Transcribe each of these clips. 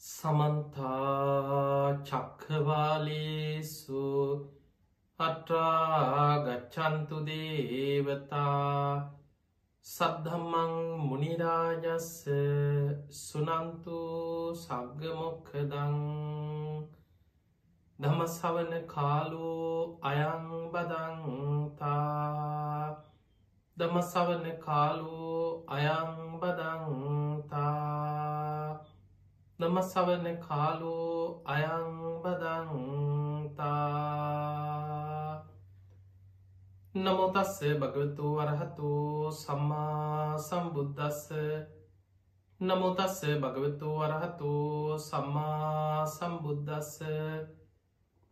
සමන්තා චක්කවාලේසු අට්‍රාගච්චන්තු දේවතා සද්ධම්මං මුනිරාජස්ස සුනන්තු සග්ගමොක්කදං දමසවන කාලෝ අයංබදංතා දමසවන කාලෝ අයංබදංතා නමසවන කාලෝ අයංබදංතා නමුතස්ස භගවතු වරහතු සම්මා සම්බුද්ධස්ස නමුතස්ස භගවතු වරහතු සම්මා සම්බුද්ධස්ස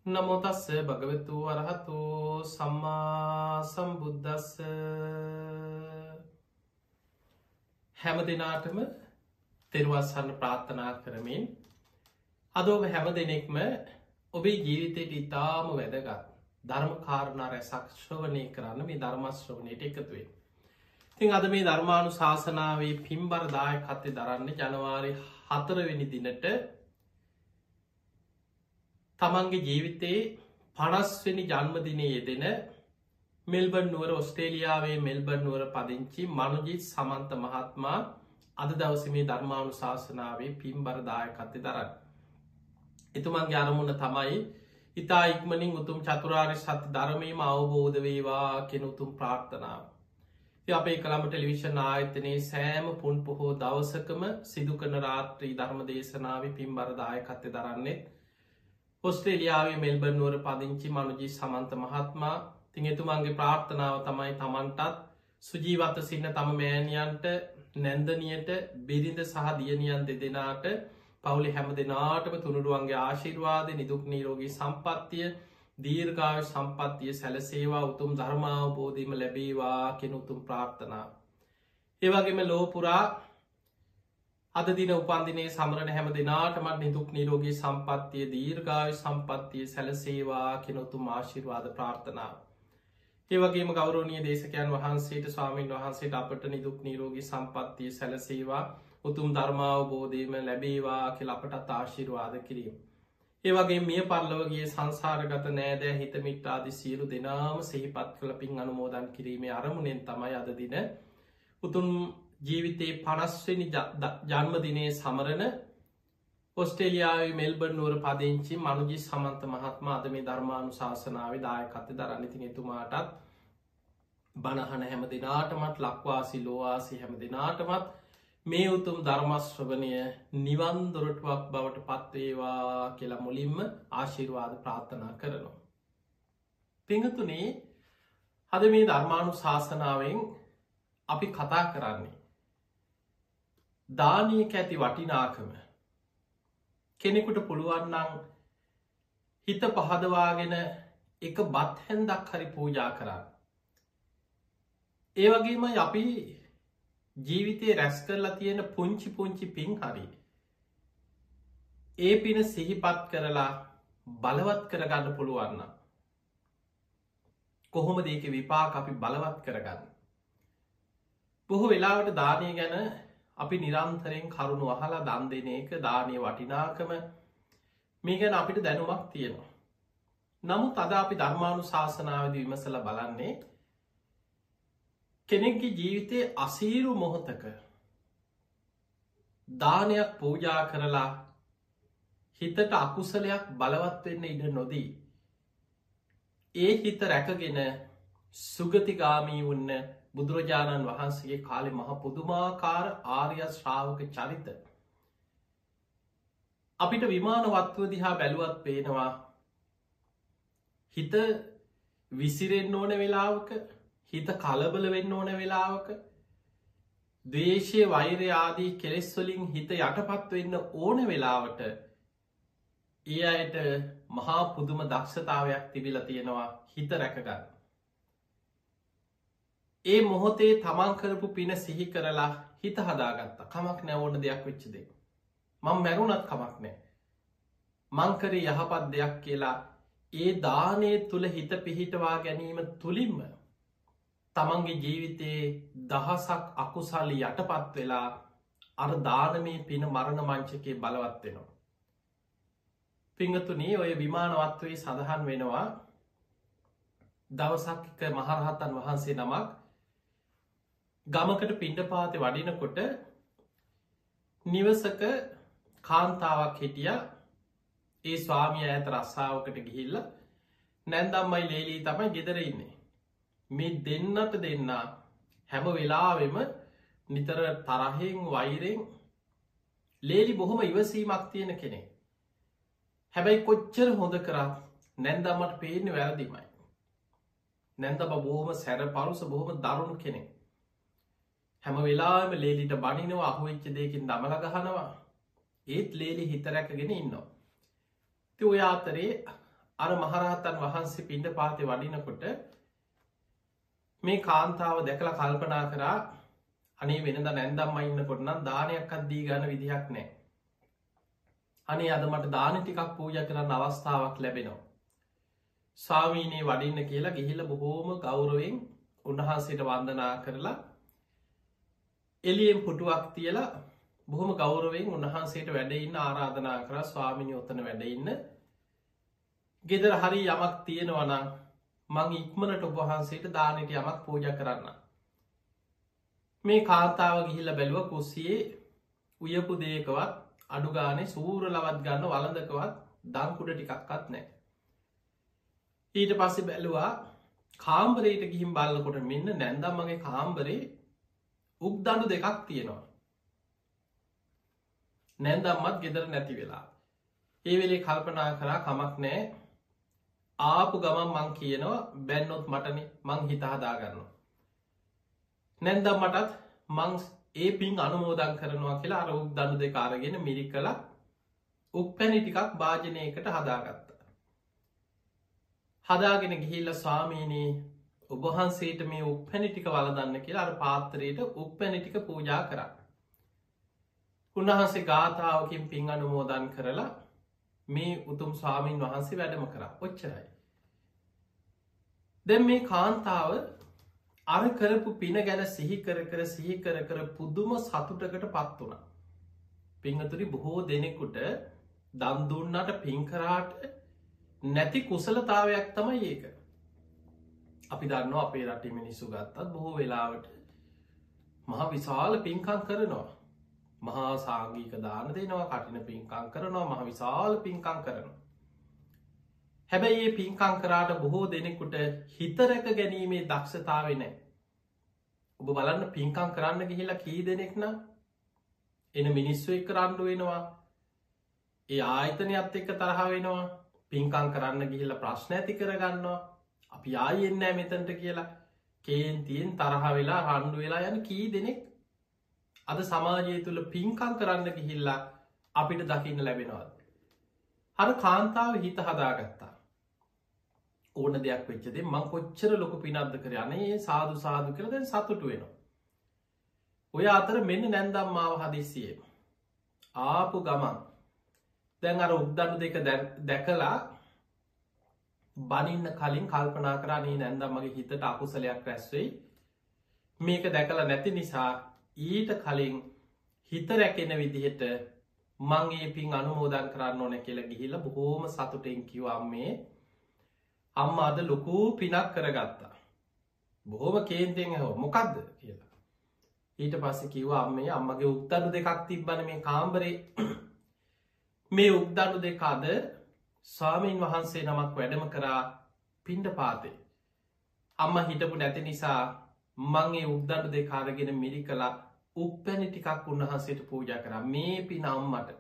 නමුතස්ස භගවතු වරහතු සම්මා සම්බුද්ධස්ස හැම දෙනාටම තෙරවස්සන්න ප්‍රාර්ථනා කරමින් අදෝක හැම දෙනෙක්ම ඔබේ ජීවිතයට ඉතාම වැදගත් ධර්ම කාරණා රැසක් ශ්‍රවණය කරන්න මේ ධර්මශ්‍රවනයට එකතුවේ. තින් අද මේ ධර්මාණු ශාසනාවේ පිම්බරදාය කත්තේ දරන්න ජනවාරි හතරවෙනි දිනට තමන්ගේ ජීවිතයේ පනස්වනි ජන්මදිනය යෙදෙන මෙල්බන් නුවර ඔස්ට්‍රේලියාවේ මෙල්බන් නුවර පදිංචි මනුජිත් සමන්ත මහත්මා අද දවස මේ ධර්මාණු ශාසනාවේ පිම්බරදායකත්තේ දරන්න. එතුමන්ගේ අරමුණ තමයි ඉතා ඉක්මනින් උතුම් චතුරාරි සති ධර්මීම අවබෝධ වේවා කෙන උතුම් ප්‍රාර්ථනාව. අපේ කළම ටෙලිවිෂන් ආයතනයේ සෑම පුන් පොහෝ දවසකම සිදු කන රාත්‍රී ධර්ම දේශනාව පිම්බරදායකත්තේ දරන්නෙත් ඔස්ට්‍රේලියාවේ මෙල්බර්නුවර පදිංචි මනුජී සමන්ත මහත්මා තිං එතුමන්ගේ ප්‍රාර්ථනාව තමයි තමන්ටත් සුජීවත සින්න තම මෑණියන්ට නැන්දනියට බිරිඳ සහ දියනියන් දෙදෙනාට පවුලි හැම දෙනාටම තුනුරුවන්ගේ ආශිර්වාද නිදුක් නීරෝගී සම්පත්තිය දීර්ගාව සම්පත්තිය සැලසේවා උතුම් ධර්මාවබෝධීම ලැබේවා කෙන උතුම් ප්‍රාර්ථනා. ඒවගේම ලෝපුරා අද දින උපන්දිනේ සමරණ හැම දෙනාටමත් නිදුක් නිරෝගී සම්පත්තිය දීර්ගාව සම්පත්තිය සැලසේවා කෙනොතුම් ආශිර්වාද ප්‍රාර්ථනාව. ඒවගේම ගෞරෝණය දේශකයන් වහන්සේට ස්වාමීන් වහන්සේට අපට නිදුක් නීරෝගී සම්පත්තිය සැලසේවා උතුම් ධර්මාවබෝධයම ලැබේවා කෙ අපටත් ආශිර්වාද කිරීම. ඒවගේ මිය පරලවගේ සංසාරගත නෑදෑ හිතමිට් ආදි සියලු දෙනාම සහිපත් කළ පින් අනුමෝදන් කිරීමේ අරමුණෙන් තමයි අද දින උතුම් ජීවිතයේ පනස්වනි ජන්මදිනය සමරණ ඔස්ටේලියාව මෙල්බර් නුවර පදිංචි මනුජි සමන්ත මහත්ම අද මේ ධර්මාණු ශාසනාව දායකත්ත දරන්නඉතින් එතුමාටත් බණහන හැම දෙනාටමත් ලක්වාසි ලෝවාසි හැම දෙනාටමත් මේ උතුම් ධර්මශ්‍රවනය නිවන්දොරටුවක් බවට පත්වේවා කියලා මුලින්ම ආශිර්වාද ප්‍රාර්ථනා කරනවා. පිඟතුනේ හද මේ ධර්මාණු ශාසනාවෙන් අපි කතා කරන්නේ. දානයක ඇති වටිනාකම කෙනෙකුට පුළුවන්නං හිත පහදවාගෙන එක බත් හැන්දක් හරි පූජා කරන්න. ඒ වගේම අපි ජීවිතය රැස් කරලා තියෙන පුංචි පුංචි පින් හරි. ඒ පින සිහිපත් කරලා බලවත් කරගන්න පුළුවන්න. කොහොම දේක විපාක අපි බලවත් කරගන්න. බොහෝ වෙලාවට දානය ගැන අපි නිරන්තරයෙන් කරුණු අහලා දන් දෙන එක දානය වටිනාකම මේ ගැන අපිට දැනුමක් තියෙනවා. නමුත් අද අපි ධර්මාණු ශාසනාවද විමසල බලන්නේ කෙනෙක්ගේ ජීවිතය අසීරු මොහොතක දානයක් පූජා කරලා හිතට අකුසලයක් බලවත් වෙන්න ඉඩ නොදී. ඒ හිත රැකගෙන සුගතිගාමී වන්න බුදුරජාණන් වහන්සේගේ කාලෙ මහ පුදුමාකාර ආර්ය ශ්‍රාවක චරිත. අපිට විමානවත්ව දිහා බැලුවත් පේනවා හිත විසිරෙන් ඕන වෙලාවක හිත කලබල වෙන්න ඕන වෙලාවක දේශය වෛරය ආදී කෙලෙස්වලින් හිත යටපත් වෙන්න ඕන වෙලාවට ඒ අයට මහා පුදුම දක්ෂතාවයක් තිබිල තියෙනවා හිත රැකගන්න. ඒ මොහොතේ තමන් කරපු පින සිහි කරලා හිත හදාගත්ත කමක් නෑ ඕන දෙයක් වෙච්චදේ. මං මැරුණත් කමක් නෑ. මංකරේ යහපත් දෙයක් කියලා ඒ දානය තුළ හිත පිහිටවා ගැනීම තුළින්ම තමන්ගේ ජීවිතයේ දහසක් අකුසල්ලි යටපත් වෙලා අර දානමේ පින මරණ මංචකේ බලවත් වෙනවා. පිංහතුනේ ඔය විමානවත්වයේ සඳහන් වෙනවා දවසක්ක මහරහත්තන් වහන්සේ නමක් ගමකට පිණ්ඩ පාති වඩිනකොට නිවසක කාන්තාවක් හිටිය. ඒ ස්වාමිය ඇත රස්සාාවකට ගිහිල්ල නැන්දම්මයි ලේලී තමයි ගෙදර ඉන්නේ. මේ දෙන්නට දෙන්න හැම වෙලාවෙම නිතර තරහෙන් වෛරෙන් ලේලි බොහොම ඉවසීමක් තියෙන කෙනෙ හැබැයි කොච්චර හොඳ කරත් නැන්දම්මට පේන වැරදිමයි. නැන්ද බොහොම සැර පරුස බොහොම දරුණු කෙනෙ හැම වෙලාම ලේලිට බනිනවා අහුවෙච්ච දෙකින් දමල ගහනවා. ඒත් ලේලි හිතරැකගෙන ඉන්නවා. ති ඔය අතරේ අර මහරහතන් වහන්සේ පිඩ පාති වඩිනකොට මේ කාන්තාව දැකලා කල්පනා කරා අනේ වෙනද නැන්දම්ම ඉන්න කොටනම් දානයක් අද්දී ගන විදිහක් නෑ අනේ අද මට දාන ටිකක් පූජ කරන්න අවස්ථාවක් ලැබෙනවා. ස්වාමීනයේ වඩින්න කියලා ගිහිල බොහෝම ගෞරුවෙන් උන්වහන්සේට වන්දනා කරලා එලියෙන් පුටුවක් තියලා බොහොම ගෞරවෙන් උන්වහන්සේට වැඩඉන්න ආරාධනා කර ස්වාමිනි ඔත්තන වැඩඉන්න ගෙදර හරි යමක් තියෙනවනම් මං ඉක්මනට ඔබහන්සේට දානට යමක් පූජ කරන්න. මේ කාන්තාව ගිහිල්ල බැලුව කුස්සියේ උයපු දේකවත් අඩුගානේ සූර ලවත් ගන්න වලඳකවත් දංකුඩ ටිකක්කත් නෑ. ඊට පස්සෙ බැලුවා කාම්බරයට ගිහිම් බල්ලකොට මෙන්න නැන්දම්මගේ කාම්බරේ උක් දඩු දෙකක් තියෙනවා. නැන්දම්මත් ගෙදර නැති වෙලා. ඒ වෙලේ කල්පනා කරා කමක් නෑ ආපු ගමන් මං කියනවා බැන්නොත් මටන මං හිතහදාගන්න. නැන්දම් මටත් මං ඒ පින් අනුමෝදන් කරනවා කියලා අර උක් දඩු දෙකාරගෙන මිරි කළ උක් පැණි ටිකක් භාජනයකට හදාගත්ත. හදාගෙන ගිහිල්ල ස්වාමීනී ඔබහන්සේට මේ උක් පැණිටික වලදන්න කියලා අර පාත්තරයට උක් පැණිටික පූජා කරන්න. උන්වහන්සේ ගාථාවකින් පින් අනුමෝදන් කරලා මේ උතුම් ස්වාමීන් වහන්සේ වැඩම කර ඔච්චරයි. දැ මේ කාන්තාව අර කරපු පින ගැන සිහි කර කර සිහි කර කර පුද්දුම සතුටකට පත් වුණ. පිංහතුරි බොහෝ දෙනෙකුට දන්දුන්නට පින්කරාට නැති කුසලතාවයක් තමයි ඒක. අපි දන්න අපේ රටි මිනිස්සු ගත්තත් බොහෝ වෙලාවට මහ විශාල පින්කං කරනවා. මහා සාංගීක දාන දෙනවා කටින පින්කං කරනවා මහ විශාල පින්කං කරනවා. හැබැයි ඒ පින්කං කරාට බොහෝ දෙනෙකුට හිතරැක ගැනීමේ දක්ෂතාවෙනෑ. ඔබ බලන්න පින්කං කරන්න ගිහිලා කී දෙනෙක්න එන මිනිස්සු එක් රණ්ඩු වෙනවා ඒ ආයතනයත් එක්ක තරහ වෙනවා පින්කං කරන්න ගිහිල්ල ප්‍රශ්න ඇති කරගන්නවා අපි ආයෙන්නෑ මෙතන්ට කියලා කේන්තියෙන් තරහ වෙලා රණ්ඩු වෙලා යන කී දෙනෙක් අද සමාජය තුළ පින්කං කරන්න ගිහිල්ලා අපිට දකින්න ලැබෙනවාද. හර කාන්තාව හිත හදාගත්තා. ඕන දෙයක් වෙච්චදේ මං කොච්චර ලොක පිනද්ද කර යනේ සාදු සාදු කර දැන් සතුටු වෙනවා. ඔය අතර මෙන්න නැන්දම් මාව හදිස්සිය. ආපු ගමන් දැන් අර උද්දඩු දෙක දැකලා බනින්න කලින් කල්පනා කරන්නේ නැන්දම් මගේ හිතට අකුසලයක් රැස්වෙයි මේක දැකලා නැති නිසා ඊට කලින් හිත රැකෙන විදිහට මංගේ පින් අනුමෝදන් කරන්න ඕන කියලා ගිහිල බොහෝම සතුටෙන් කිවම් මේ අම්ම අද ලොකූ පිනක් කරගත්තා. බොහෝම කේන්තෙන් හෝ මොකක්ද කියලා. ඊට පස්ස කිව්වා අම්මේ අම්මගේ උත්තරු දෙකක් තිබ්බන මේ කාම්බරේ මේ උක්දඩු දෙකාද ස්වාමීන් වහන්සේ නමක් වැඩම කරා පින්ඩ පාතේ. අම්ම හිටපු නැති නිසා මංගේ උක්දඩු දෙකාරගෙන මිරි කලා උප්පැනි ටිකක් උන්වහන්සේට පූජ කර මේ පින අම්මට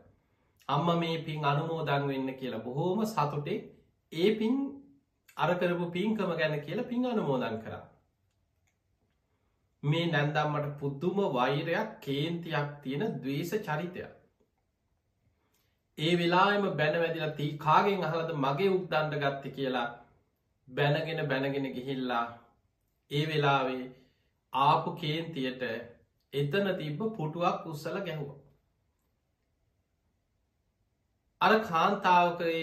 අම්ම මේ පින් අනුමෝදං වෙන්න කියලා බොහෝම සතුටේ ඒ පින් අරකරපු පින්කම ගැන කියලා පින් අනුමෝදන් කරා. මේ නැන්දම්මට පුද්දුම වෛරයක් කේන්තියක් තියෙන දවේශ චරිතයක්. ඒ වෙලාම බැනවැදිල තිී කාගෙන් අහලද මගේ උක්දන්ඩ ගත්ත කියලා බැනගෙන බැනගෙන ගිහිල්ලා ඒ වෙලාවේ ආපු කේන්තියට එතන තිබ්බ පුටුවක් උත්සල ගැහුව. අර කාන්තාවකයේ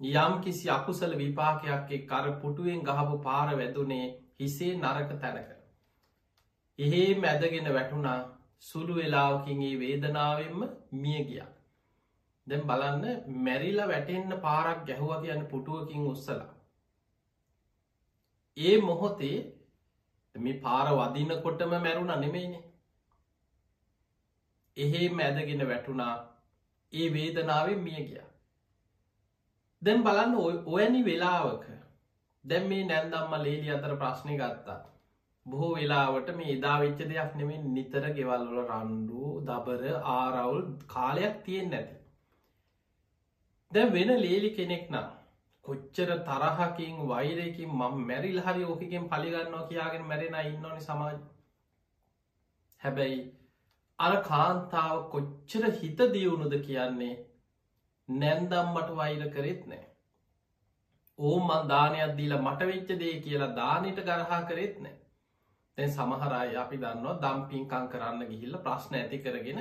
යම් කිසි අකුසල විපාකයක් කර පුටුවෙන් ගහපු පාර වැදුනේ හිසේ නරක තැනක. එහෙේ මැදගෙන වැටුණා සුළු වෙලාවකින්ගේ වේදනාවෙන්ම මිය ගියා. දැම් බලන්න මැරිලා වැටෙන්න්න පාරක් ගැහුව කියන්න පුටුවකින් උත්සලා ඒ මොහොතේ මේ පාර වදිනකොටම මැරුණ නෙමෙයිනේ. එහෙ මැදගෙන වැටුණා. ඒ වේදනාවෙන් මිය ගිය. දැම් බලන්න ඔයනි වෙලාවක දැම් මේ නැන්දම්ම ලේලි අතර ප්‍රශ්නය ගත්තා. බොහෝ වෙලාවට මේ එදා වෙච්ච දෙයක් නෙමේ නිතර ගෙවල්වල රණ්ඩු දබර ආරවුල් කාලයක් තියෙන් නැති. දැ වෙන ලේලි කෙනෙක් නම් කොච්චර තරහකින් වෛරයකින් මම මැරිල් හරි ඕකකින් පලිගන්නවා කියාගෙන මැරෙන ඉන්නනි සමාජ. හැබැයි අර කාන්තාව කොච්චර හිත දියුණුද කියන්නේ නැන්දම්මට වෛර කරෙත් නෑ. ඕ මන් දානයක් දීලා මට වෙච්ච දේ කියලා දානට ගරහා කරෙත් නෑ. තැන් සමහරයි අපි දන්නවා දම් පින්කං කරන්න ගිහිල්ල ප්‍රශ්න ඇති කරගෙන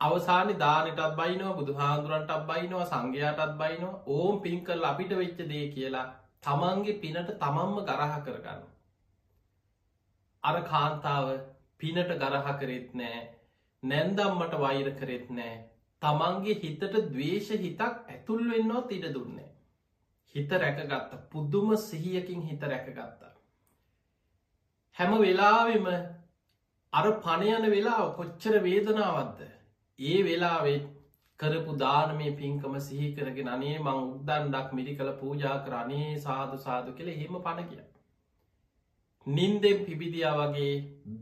අවසානි දානටත් බයිනව බුදු හාදුරන්ටත් බයිනවා සංඝයාටත් බයිනවා ඕම් පින්කල් අපිට වෙච්ච දේ කියලා තමන්ගේ පිනට තමන්ම ගරහ කරගන්න. අර කාන්තාව පිනට ගරහ කරෙත් නෑ නැන්දම්මට වෛර කරෙත් නෑ තමන්ගේ හිතට දවේශ හිතක් ඇතුල් වෙන්නවා තිඩ දුන්නේ. හිත රැකගත්ත පුද්දුම සිහියකින් හිත රැකගත්තා. හැම වෙලාවෙම අර පණයන වෙලා කොච්චර වේදනාවත්ද ඒ වෙලාවෙත් කරපු දානමේ පින්කම සිහි කරගෙන අනේ මං උද්දන්ඩක් මිරි කළ පූජා කරනේ සාදු සාදු කෙළ හෙම පණ කිය. නින්දෙන් පිබිදියා වගේ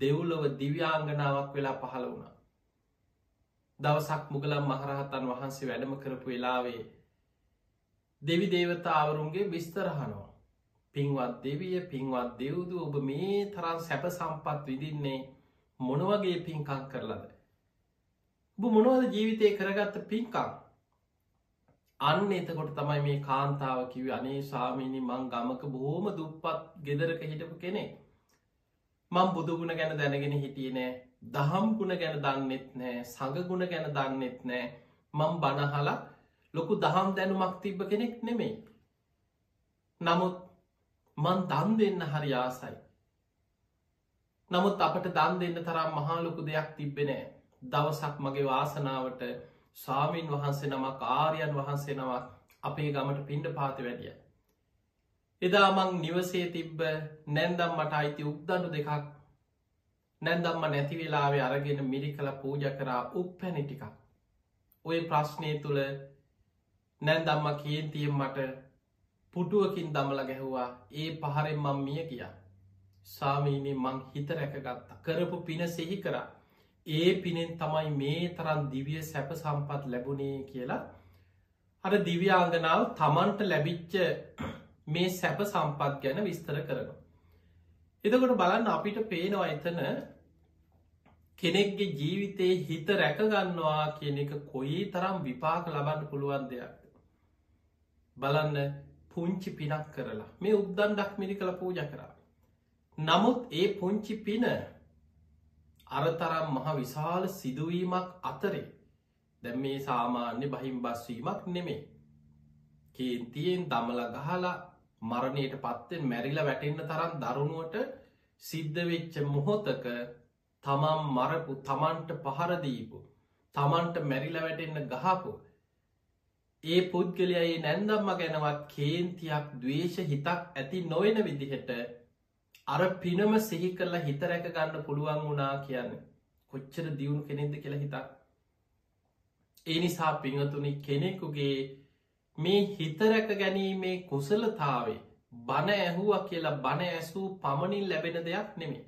දෙව්ලොව දිව්‍යාංගනාවක් වෙලා පහළ වුණා. දවසක් මුගලම් මහරහතන් වහන්සේ වැඩම කරපු වෙලාවේ දෙවි දේවතාවරුන්ගේ විස්තරහනවා. පින්වත් දෙවිය පින්වත් දෙව්දු ඔබ මේ තරන් සැප සම්පත් විදින්නේ මොනවගේ පින්කං කරලද. බ මොනවද ජීවිතය කරගත්ත පින්කං අන්න එතකොට තමයි මේ කාන්තාව කිව අනේ සාමීනි මං ගමක බොහෝම දුප්පත් ගෙදරක හිටපු කෙනෙ මං බුදුගුණ ගැන දැනගෙන හිටිය නෑ. දහම් ගුණ ගැන දන්නෙත් නෑ. සඟගුණ ගැන දන්නෙත් නෑ. මං බණහලා ලොකු දහම් දැනුමක් තිබ්බ කෙනෙක් නෙමෙයි. නමුත් මන් දන් දෙන්න හරි ආසයි. නමුත් අපට දන් දෙන්න තරම් මහාලොකු දෙයක් තිබෙනෑ දවසක් මගේ වාසනාවට සාමීන් වහන්සේ නමක් ආරයන් වහන්සේ නමක් අපේ ගමට පිණ්ඩ පාති වැඩිය. එදා මං නිවසේ තිබ්බ නැන්දම් මට අයිති උක්දන්නු දෙකක් නැන්දම්ම නැති වෙලාවේ අරගෙන මිරි කළ පූජ කරා උප පැනිටිකක්. ඔය ප්‍රශ්නය තුළ නැන්දම්ම කේන්තියෙන් මට පුටුවකින් දමල ගැහුවා ඒ පහරෙන් මං මිය කියා. සාමීනී මං හිත රැකගත්තා කරපු පින සෙහි කරා. ඒ පිනෙන් තමයි මේ තරන් දිවිය සැප සම්පත් ලැබුණේ කියලා අර දිව්‍යාංගනාව තමන්ට ලැබිච්ච මේ සැප සම්පත් ගැන විස්තර කරනවා. එතකොට බලන්න අපිට පේනවා එතන කෙනෙක්ගේ ජීවිතයේ හිත රැකගන්නවා කියන එක කොයි තරම් විපාක ලබන්න පුළුවන් දෙයක්. බලන්න පුංචි පිනක් කරලා මේ උද්දන්ඩක් මිරි කළ පූජ කරා. නමුත් ඒ පුංචි පින අරතරම් මහ විශාල සිදුවීමක් අතරේ දැ මේ සාමාන්‍ය බහිම් බස්වීමක් නෙමේ. කේන්තියෙන් දමල ගහලා මරණයට පත්තෙන් මැරිල වැටෙන්න්න තරම් දරුණුවට සිද්ධ වෙච්ච මොහොතක තමන් මරපු තමන්ට පහරදීපු තමන්ට මැරිල වැටෙන්න්න ගහපු ඒ පුද්ගලයයි නැන්දම්ම ගැනවත් කේන්තියක් දවේශ හිතක් ඇති නොයන විදිහට අර පිනම සිහි කරලා හිත රැක ගන්න පුළුවන් වුණා කියන්න. කොච්චර දියුණු කෙනෙද කියලා හිතක් ඒ නිසා පිංහතුනි කෙනෙකුගේ මේ හිතරැක ගැනීමේ කුසලතාවේ බණ ඇහුව කියලා බණ ඇසූ පමණින් ලැබෙන දෙයක් නෙමේ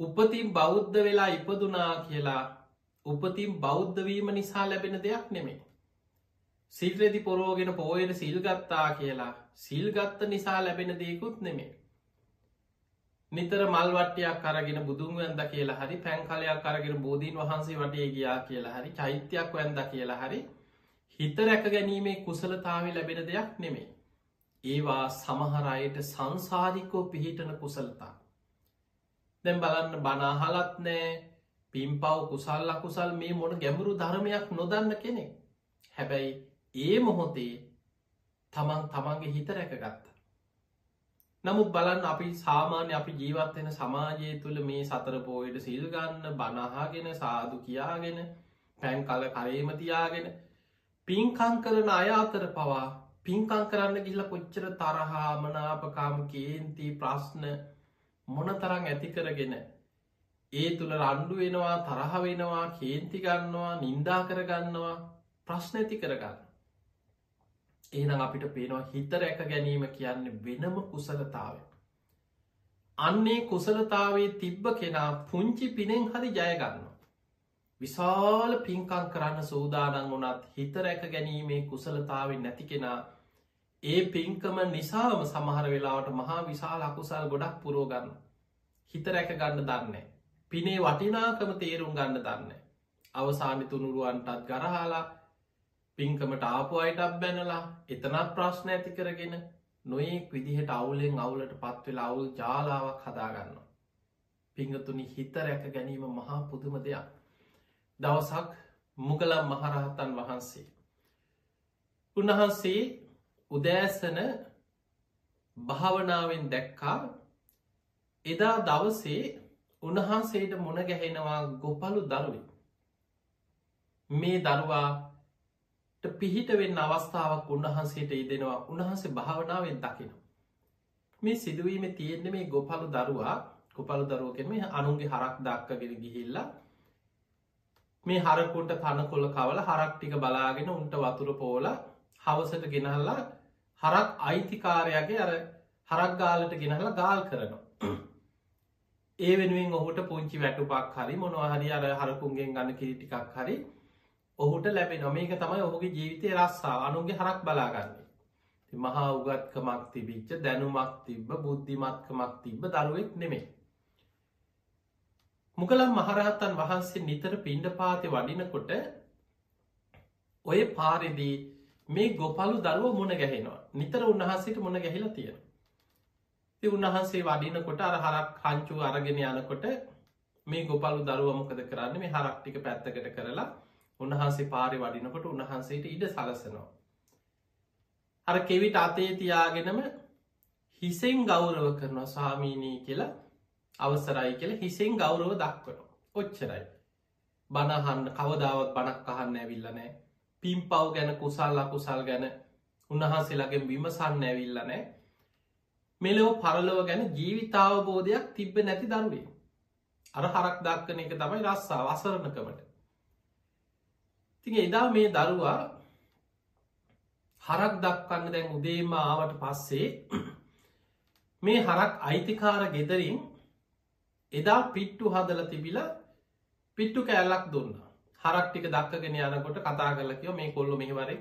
උපතින් බෞද්ධ වෙලා ඉපදුනා කියලා උපතින් බෞද්ධවීම නිසා ලැබෙන දෙයක් නෙමේ සිල්රෙදි පොරෝගෙන පෝයට සිල්ගත්තා කියලා සිල්ගත්ත නිසා ලැබෙන දෙකුත් නෙමේ. නිතර මල්වටයක් කරගෙන බුදුන් වැන්ද කියලා හරි පැන්කලයක් කරගෙන බෝධීන් වහන්සේ වටේ ගියා කියලා හරි චෛත්‍යයක් වැන්ද කියලා හරි හිත රැක ගැනීමේ කුසලතාව ලැබෙන දෙයක් නෙමේ. ඒවා සමහරයට සංසාධිකෝ පිහිටන කුසලතා. දැම් බලන්න බනාහලත් නෑ පිම්පව් කුසල් අකුසල් මේ මොන ගැඹුරු ධර්මයක් නොදන්න කෙනෙක් හැබැයි ඒ මොහොතේ තමන් තමන්ගේ හිත රැකගත්ත. නමුත් බලන්න අපි සාමාන්‍ය අපි ජීවත්වෙන සමාජය තුළ මේ සතර පෝයට සිල්ගන්න බනහාගෙන සාදු කියාගෙන පැන් කල කරේම තියාගෙන පින්කං කරන අය අතර පවා පින්කං කරන්න ගිල්ල කොච්චර තරහා මනාපකාම කේන්ති ප්‍රශ්න මොන තරං ඇති කරගෙන ඒ තුළ රණ්ඩු වෙනවා තරහ වෙනවා කේන්ති ගන්නවා නින්දා කරගන්නවා ප්‍රශ්න ඇති කරගන්න ඒනම් අපිට පේනවා හිත රැක ගැනීම කියන්න වෙනම කුසලතාව අන්නේ කුසලතාවේ තිබ්බ කෙනා පුංචි පිනෙන් හරි ජයගන්න විශාල පින්කං කරන්න සූදානන් වනත් හිත රැක ගැනීමේ කුසලතාවෙන් නැති කෙනා ඒ පින්කම නිසාම සමහර වෙලාවට මහා විශාල අකුසල් ගොඩක් පුරෝගන්න හිත රැක ගන්න දන්නේ පිනේ වටිනාකම තේරුම් ගන්න දන්න අවසානි තුනුරුවන්ටත් ගරහාලා පින්කමට ආපු අයටත් බැනලා එතනත් ප්‍රශ්න ඇති කරගෙන නොයෙක් විදිහට අවුලෙන් අවුලට පත්වෙලා අවුල් ජාලාවක් හදාගන්න පිංගතුනි හිත රැක ගැනීම මහා පුදුම දෙයක්. දවසක් මුගලම් මහරහතන් වහන්සේ උන්වහන්සේ උදෑසන භාවනාවෙන් දැක්කා. එදා දවසේ උන්වහන්සේට මුණ ගැහෙනවා ගොපලු දරුවෙක්. මේ දරුවාට පිහිට වෙන්න අවස්ථාවක් උන්වහන්සේට ඉදෙනවා උන්වහන්සේ භාවනාවෙන් දකින මේ සිදුවීම තියෙන්නේ මේ ගොපලු දරුවා. කොපලු දරුවකෙන් මේ අනුන්ගේ හරක් දක්කගෙන ගිහිල්ලා මේ හරකුන්ට තනකොල්ල කවල හරක් ටික බලාගෙන උන්ට වතුර පෝල හවසට ගෙනහල්ලා හරක් අයිතිකාරයාගේ අර හරක් ගාලට ගෙනහලා ගාල් කරනවා. ඒ වෙනුවෙන් ඔහුට පුංචි වැටුපක් හරි මොනවාහරි අර හරකුන්ගෙන් ගන්න කිරිටිකක් හරි ඔහුට ලැබෙන මේක තමයි ඔහුගේ ජීවිතය රස්සා අනුන්ගේ හරක් බලාගන්නේ. මහා උගත්කමක් තිබිච්ච දැනුමක් තිබ්බ බුද්ධිමත්කමක් තිබ්බ දරුවෙක් නෙමේ මුකලම් මහරහත්තන් වහන්සේ නිතර පිණ්ඩ පාති වඩිනකොට ඔය පාරිදී මේ ගොපලු දරුව මුණ ගැහෙනවා. නිතර උන්වහන්සේට මුණ ගැහිලා තියෙන උන්වහන්සේ වඩිනකොට අර හරක් හංචු අරගෙන යනකොට මේ ගොපලු දරුව මොකද කරන්න? මේ හරක්ටික පැත්තකට කරලා උන්වහන්සේ පාරි වඩිනකොට උන්වහන්සේට ඉඩ සලසනවා. අර කෙවිට අතේ තියාගෙනම හිසෙන් ගෞරව කරනවා සාමීනී කියලා අවසරයි කියල හිසෙන් ගෞරව දක්වන ඔච්චරයි. බණහන්න කවදාවත් බණක් අහන්න ඇවිල්ලනෑ පිම් පව් ගැන කුසල් අකුසල් ගැන උන්වහන්සේලාගෙන් විමසන්න ඇවිල්ල නෑ මෙලෝ පරලොව ගැන ජීවිතාවබෝධයක් තිබ්බ නැති දරුවේ අර හරක් දක්කන එක තමයි රස්සා වසරණකමට තිඟ එදා මේ දරුවා හරක් දක්කන්න දැන් උදේම ආවට පස්සේ මේ හරක් අයිතිකාර ගෙදරින් එදා පිට්ටු හදල තිබිල පිට්ටු කෑල්ලක් දුන්නා. හරක් ටික දක්කගෙන යනකොට කතා කරල කියව මේ කොල්ලො මෙහිවරේ.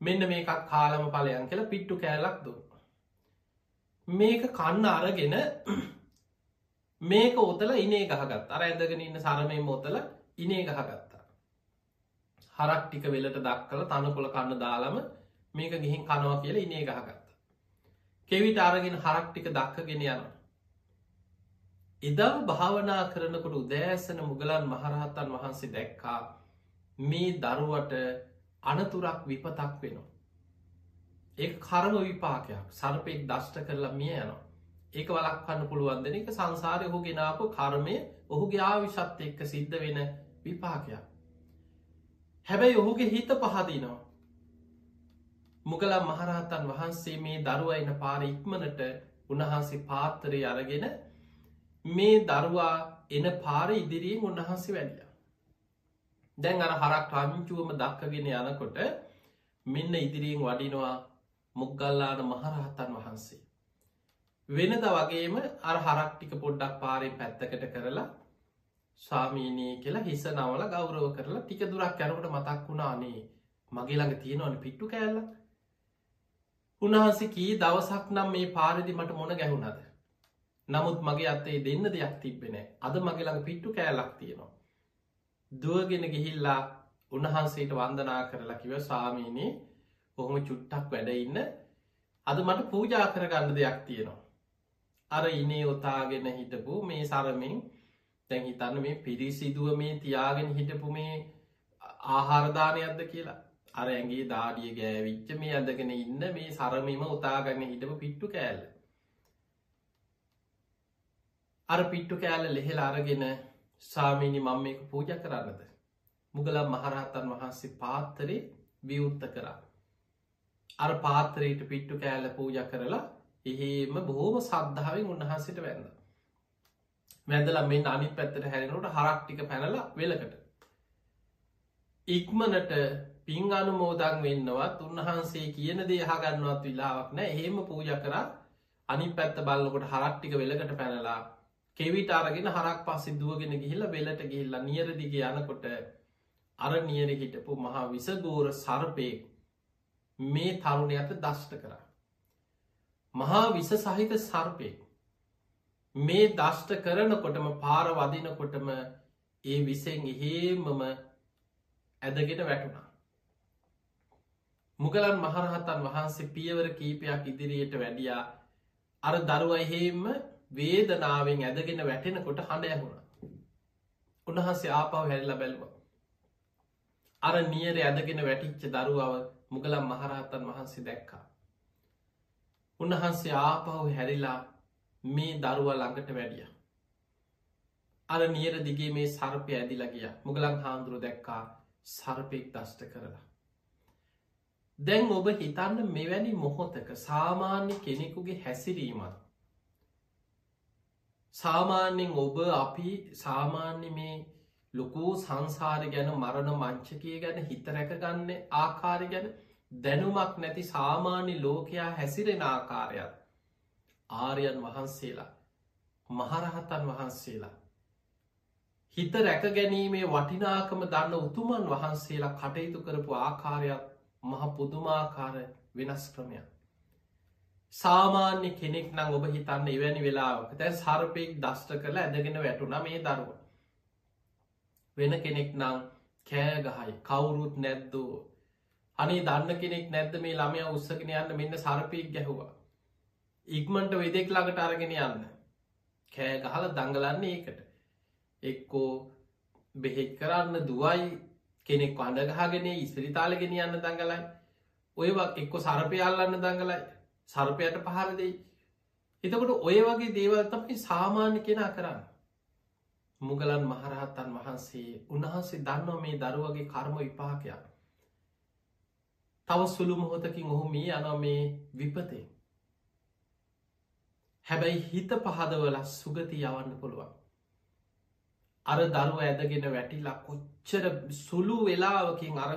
මෙන්න මේකක් කාලම පලයන් කියලා පිට්ටු කෑල්ලක් දුන්න. මේක කන්න අරගෙන මේක ඔතල ඉනේ ගහගත් අර ඇදගෙන ඉන්න සරමය මොතල ඉනේ ගහගත්තා. හරක් ටික වෙලට දක්කල තනකොළ කන්න දාලම මේක ගිහින් කනවා කියලා ඉනේ ගහගත්ත කෙවිට අරගෙන හරක් ටික දක්කගෙන යනවා එදා භාවනා කරනකොට උදෑසන මුගලන් මහරහත්තන් වහන්සේ දැක්කා මේ දරුවට අනතුරක් විපතක් වෙනවා. ඒ කරම විපාකයක් සර්පයෙක් දෂ්ට කරලා මිය යනවා. ඒක වලක්වන්න පුළුවන්දන එක සංසාරය ඔහු ගෙනාපු කර්මය ඔහුගේ ආවිශත් එක්ක සිද්ධ වෙන විපාකයක්. හැබැයි ඔහුගේ හිත පහදිනවා. මුගලම් මහරහතන් වහන්සේ මේ දරුවයින පාර ඉක්මනට උන්වහන්සේ පාත්තරය අරගෙන මේ දරුවා එන පාර ඉදිරියෙන් උන්වහන්සේ වැඩිය. දැන් අර හරක් රංචුවම දක්කගෙන යනකොට මෙන්න ඉදිරියෙන් වඩිනවා මුක්ගල්ලාන මහරහත්තන් වහන්සේ. වෙනද වගේම අර හරක්ටික පොඩ්ඩක් පාරෙන් පැත්තකට කරලා සාමීනී කියලා හිස නවල ගෞරව කරලා ටික දුරක් කැරකට මතක් වුණානේ මගේ ළඟ තියෙනවන පිට්ටු කෑල්ල. උන්වහන්සේ කී දවසක් නම් මේ පාරදි මට මොන ගැහුණද? නමුත් මගේ අත්තේ දෙන්න දෙයක් තිබෙන අද මගේ ළඟ පිට්ටු කෑලක් තියෙනවා. දුවගෙන ගිහිල්ලා උන්වහන්සේට වන්දනා කරලා කිව සාමීනී ඔහොම චුට්ටක් වැඩඉන්න අද මට පූජා කරගන්න දෙයක් තියෙනවා. අර ඉනේ ඔතාගෙන හිටපු මේ සරමින් තැන් හිතන්න මේ පිරිසිදුව මේ තියාගෙන හිටපු මේ ආහාරධානයක්ද කියලා අර ඇගේ දාඩිය ගෑවිච්ච මේ අදගෙන ඉන්න මේ සරමීම උතාගන්න හිටපු පිට්ටු කෑල්ල අර පිට්ටු කෑල්ල ලෙහෙල අරගෙන සාමීනි මං මේක පූජ කරන්නද මුගලම් මහරහතන් වහන්සේ පාත්තරේ විවෘත්ත කරා. අර පාත්‍රයට පිට්ටු කෑල්ල පූජ කරලා එහෙම බොහෝම සද්ධාවෙන් උන්වහන්සට වැන්න. වැදල මේ අනි පැත්තට හැරෙනට හරක්ටික පැනල වෙලකට. ඉක්මනට පින් අනුමෝදං වෙන්නවත් උන්වහන්සේ කියන දේහගන්නවත් විලාවක් නෑ එහෙම පූජ කරා අනි පැත්ත බල්ලකොට හරක්ටික වෙලකට පැනලා කෙවිට අරගෙන හරක් පස්සෙ දුවගෙන ගිහිල්ල වෙලට ගිහිල්ලා නියරදිග යනකොට අර නියර හිටපු මහා විසගෝර සර්පයෙක් මේ තරුණයට දෂ්ට කරා. මහා විස සහිත සර්පය මේ දෂ්ට කරනකොටම පාර වදිනකොටම ඒ විසෙන් එහෙමම ඇදගෙන වැටුණා. මුගලන් මහරහතන් වහන්සේ පියවර කීපයක් ඉදිරියට වැඩියා අර දරුවයිහෙම වේදනාවෙන් ඇදගෙන වැටෙනකොට හඬ ඇහුණ. උන්වහන්සේ ආපව හැල්ල බැලවා. අර නියර ඇදගෙන වැටිච්ච දරුවව මුගලම් මහරහතන් වහන්සේ දැක්කා. උන්වහන්සේ ආපහු හැරිලා මේ දරුව ළඟට වැඩිය. අර නියර දිගේ මේ සර්පය ඇදිලා ගිය මුගලන් හාන්දුරු දැක්කා සර්පයෙක් දෂ්ට කරලා. දැන් ඔබ හිතන්න මෙවැනි මොහොතක සාමාන්‍ය කෙනෙකුගේ හැසිරීමත්. සාමාන්‍යෙන් ඔබ අපි සාමාන්‍ය මේ ලොකූ සංසාරය ගැන මරණ මංචකය ගැන හිත රැකගන්න ආකාරය ගැන දැනුමක් නැති සාමාන්‍ය ලෝකයා හැසිරෙන ආකාරයක් ආරයන් වහන්සේලා මහරහතන් වහන්සේලා හිත රැක ගැනීමේ වටිනාකම දන්න උතුමන් වහන්සේලා කටයුතු කරපු ආකාරයක් මහ පුදුමාකාර වෙනස් ක්‍රමයක්. සාමාන්‍ය කෙනෙක් නම් ඔබ හිතන්න එවැනි වෙලාවක තැන් සර්පයෙක් දෂ්ට කළ ඇදගෙන වැටුන මේ දරුව. වෙන කෙනෙක් නම් කෑගහයි කවුරුත් නැද්දෝ. අනේ දන්න කෙනෙක් නැද්ද මේ ළමය උත්සගෙන යන්න මෙන්න සරපීක් ගැහවා. ඉක්මට වෙදෙක් ළඟට අරගෙන යන්න. කෑ ගහල දඟලන්න ඒකට. එක්කෝ බෙහෙත් කරන්න දුවයි කෙනෙක් අඩගහගෙන ඉස්පිරිතාලගෙන යන්න දඟලයි. ඔයවක් එක්කො සරපයල්ලන්න දඟලයි. සර්පයට පහර දෙයි. එතකොට ඔය වගේ දේවල් තමයි සාමාන්‍ය කෙනා කරන්න. මුගලන් මහරහත්තන් වහන්සේ උන්වහන්සේ දන්නවා මේ දරුවගේ කර්ම විපාකයක්. තව සුළු මොහොතකින් ඔහු මේ යන මේ විපතේ. හැබැයි හිත පහදවල සුගති යවන්න පුළුවන්. අර දරුව ඇදගෙන වැටිලා කොච්චර සුළු වෙලාවකින් අර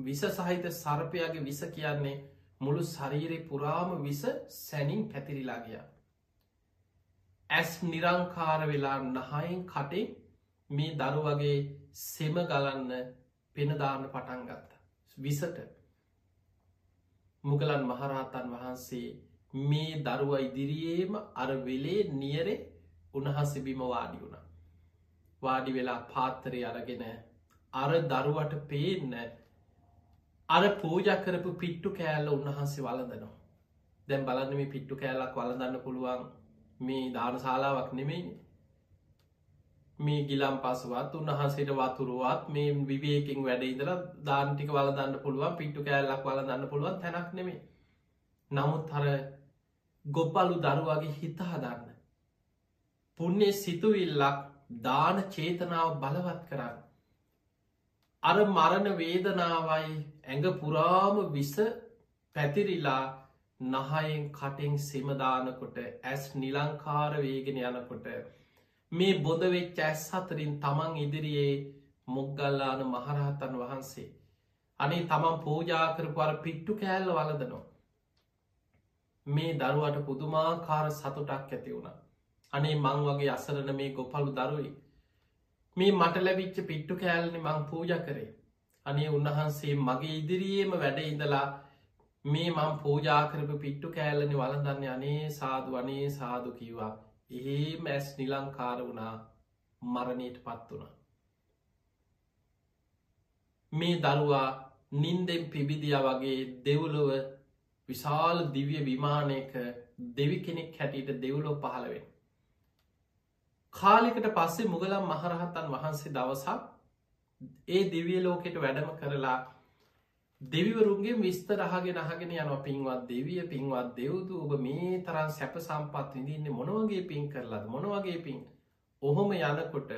විස සහිත සර්පයාගේ විස කියන්නේ මුළු ශරීරය පුරාම විස සැනින් පැතිරිලා ගියා. ඇස් නිරංකාර වෙලා නහයෙන් කටේ මේ දරු වගේ සෙම ගලන්න පෙනදාන්න පටන් ගත්ත. විසට මුගලන් මහරහතන් වහන්සේ මේ දරුව ඉදිරියේම අර වෙලේ නියරේ උණහස බිම වාඩි වුණ. වාඩි වෙලා පාත්තරය අරගෙන අර දරුවට පේන්න අර පූජ කරපු පිට්ටු කෑල්ල උන්වහන්සේ වලඳනවා. දැම් බලන්න මේ පිට්ටු කෑල්ලක් වලදන්න පුළුවන් මේ දානශාලාවක් නෙමෙයි මේ ගිලම් පසුවත් උන්වහන්සේට වතුරුවත් මේ විවේකින් වැඩ ඉදලා දාන්ටික වලදන්න පුළුවන් පිට්ටු කෑල්ලක් වලදන්න පුළුවන් තැනක් නෙමේ නමුත් හර ගොප්පලු දරුවගේ හිත හදන්න. පුුණ්්‍ය සිතුවිල්ලක් දාන චේතනාව බලවත් කරන්න. අර මරණ වේදනාවයි ඇඟ පුරාම විස පැතිරිලා නහයෙන් කටින් සෙමදානකොට ඇස් නිලංකාර වේගෙන යනකොට මේ බොදවෙච්ච ඇස් අතරින් තමන් ඉදිරියේ මොග්ගල්ලාන මහරහතන් වහන්සේ. අනේ තමන් පූජාකරපුර පිට්ටු කෑල්ල වලදනවා මේ දරුවට පුදුමාකාර සතුටක් ඇති වුණ. අනේ මං වගේ අසරන මේ ගොපලු දරුවයි මේ මට ලැබිච්ච පිට්ටු කෑල්නි මං පූජ කරේ. අනේ උන්වහන්සේ මගේ ඉදිරියේම වැඩ ඉඳලා මේ මං පූජාකරපු පිට්ටු කෑල්ලනි වලදන්න අනේ සාදු අනේ සාදු කිව්වා. ඒ මැස් නිලංකාර වුණා. මරණයට පත් වුණ. මේ දරුවා නින්දෙන් පිබිදිය වගේ දෙව්ලොව විශාල් දිවිය විමානයක දෙවි කෙනෙක් හැටියට දෙව්ලෝ පහළවෙන්. කාලිකට පස්සේ මුගලම් මහරහතන් වහන්සේ දවසක් ඒ දිවිය ලෝකෙට වැඩම කරලා දෙවිවරුන්ගේ විස්තර අහගෙන අහගෙන යන පින්වත් දෙවිය පින්වත් දෙව්දු ඔබ මේ තරන් සැප සම්පත් විඳන්න මොනවගේ පින් කරලද මොනවගේ පින් ඔහොම යනකොට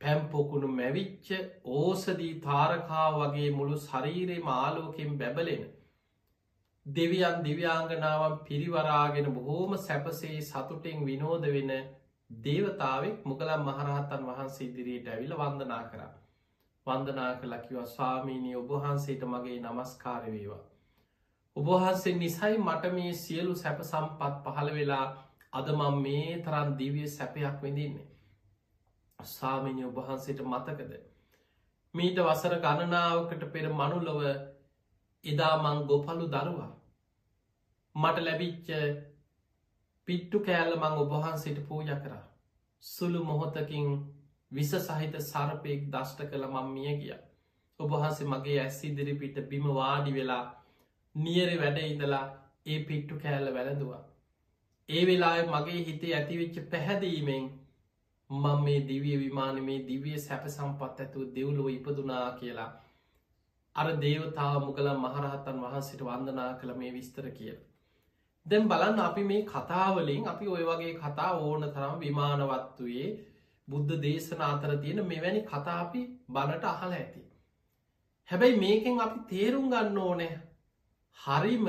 පැම්පොකුණු මැවිච්ච ඕසදී තාරකා වගේ මුළු ශරීරයේ මාලෝකෙන් බැබලෙන. දෙවියන් දිව්‍යාංගනාවන් පිරිවරාගෙන බොහෝම සැපසේ සතුටෙන් විනෝද වෙන දේවතාවෙක් මුගලම් මහරහත්තන් වහන්සේ ඉදිරියට ඇවිල වන්දනා කරා. වන්දනා කලකිව ස්වාමීනී ඔබහන්සේට මගේ නමස්කාරවේවා. ඔබහන්සේ නිසයි මට මේ සියලු සැප සම්පත් පහළ වෙලා අදමම් මේ තරන් දිවිය සැපයක් විඳින්නේ. සාමිනි ඔබහන්සේට මතකද. මීට වසර ගණනාවකට පෙර මනුලොව එදා මං ගොපලු දරුවා. මට ලැබිච්ච පිට්ටු කෑල්ල මං ඔබහන්සේට පූජ කරා. සුළු මොහොතකින් විස සහිත සරපයෙක් දෂ්ට කළ මං මිය ගිය. ඔබහන්සේ මගේ ඇස් ඉදිරි පිට බිම වාඩි වෙලා නියරි වැඩ ඉඳලා ඒ පිට්ටු කෑල්ල වැළඳවා. ඒ වෙලා මගේ හිතේ ඇතිවෙච්ච පැහැදීමෙන් මං මේ දිවිය විමාන මේ දිවිය සැප සම්පත් ඇතුව දෙව්ලොව ඉපදුනා කියලා අර දේවතාව මුගල මහරහත්තන් වහන්සිට වන්දනා කළ මේ විස්තර කියල. දැම් බලන්න අපි මේ කතාවලින් අපි ඔය වගේ කතා ඕන තරම් විමානවත්තුයේ බුද්ධ දේශන අතර තියෙන මෙවැනි කතා අපි බණට අහල ඇති. හැබැයි මේකෙන් අපි තේරුම් ගන්න ඕනෑ හරිම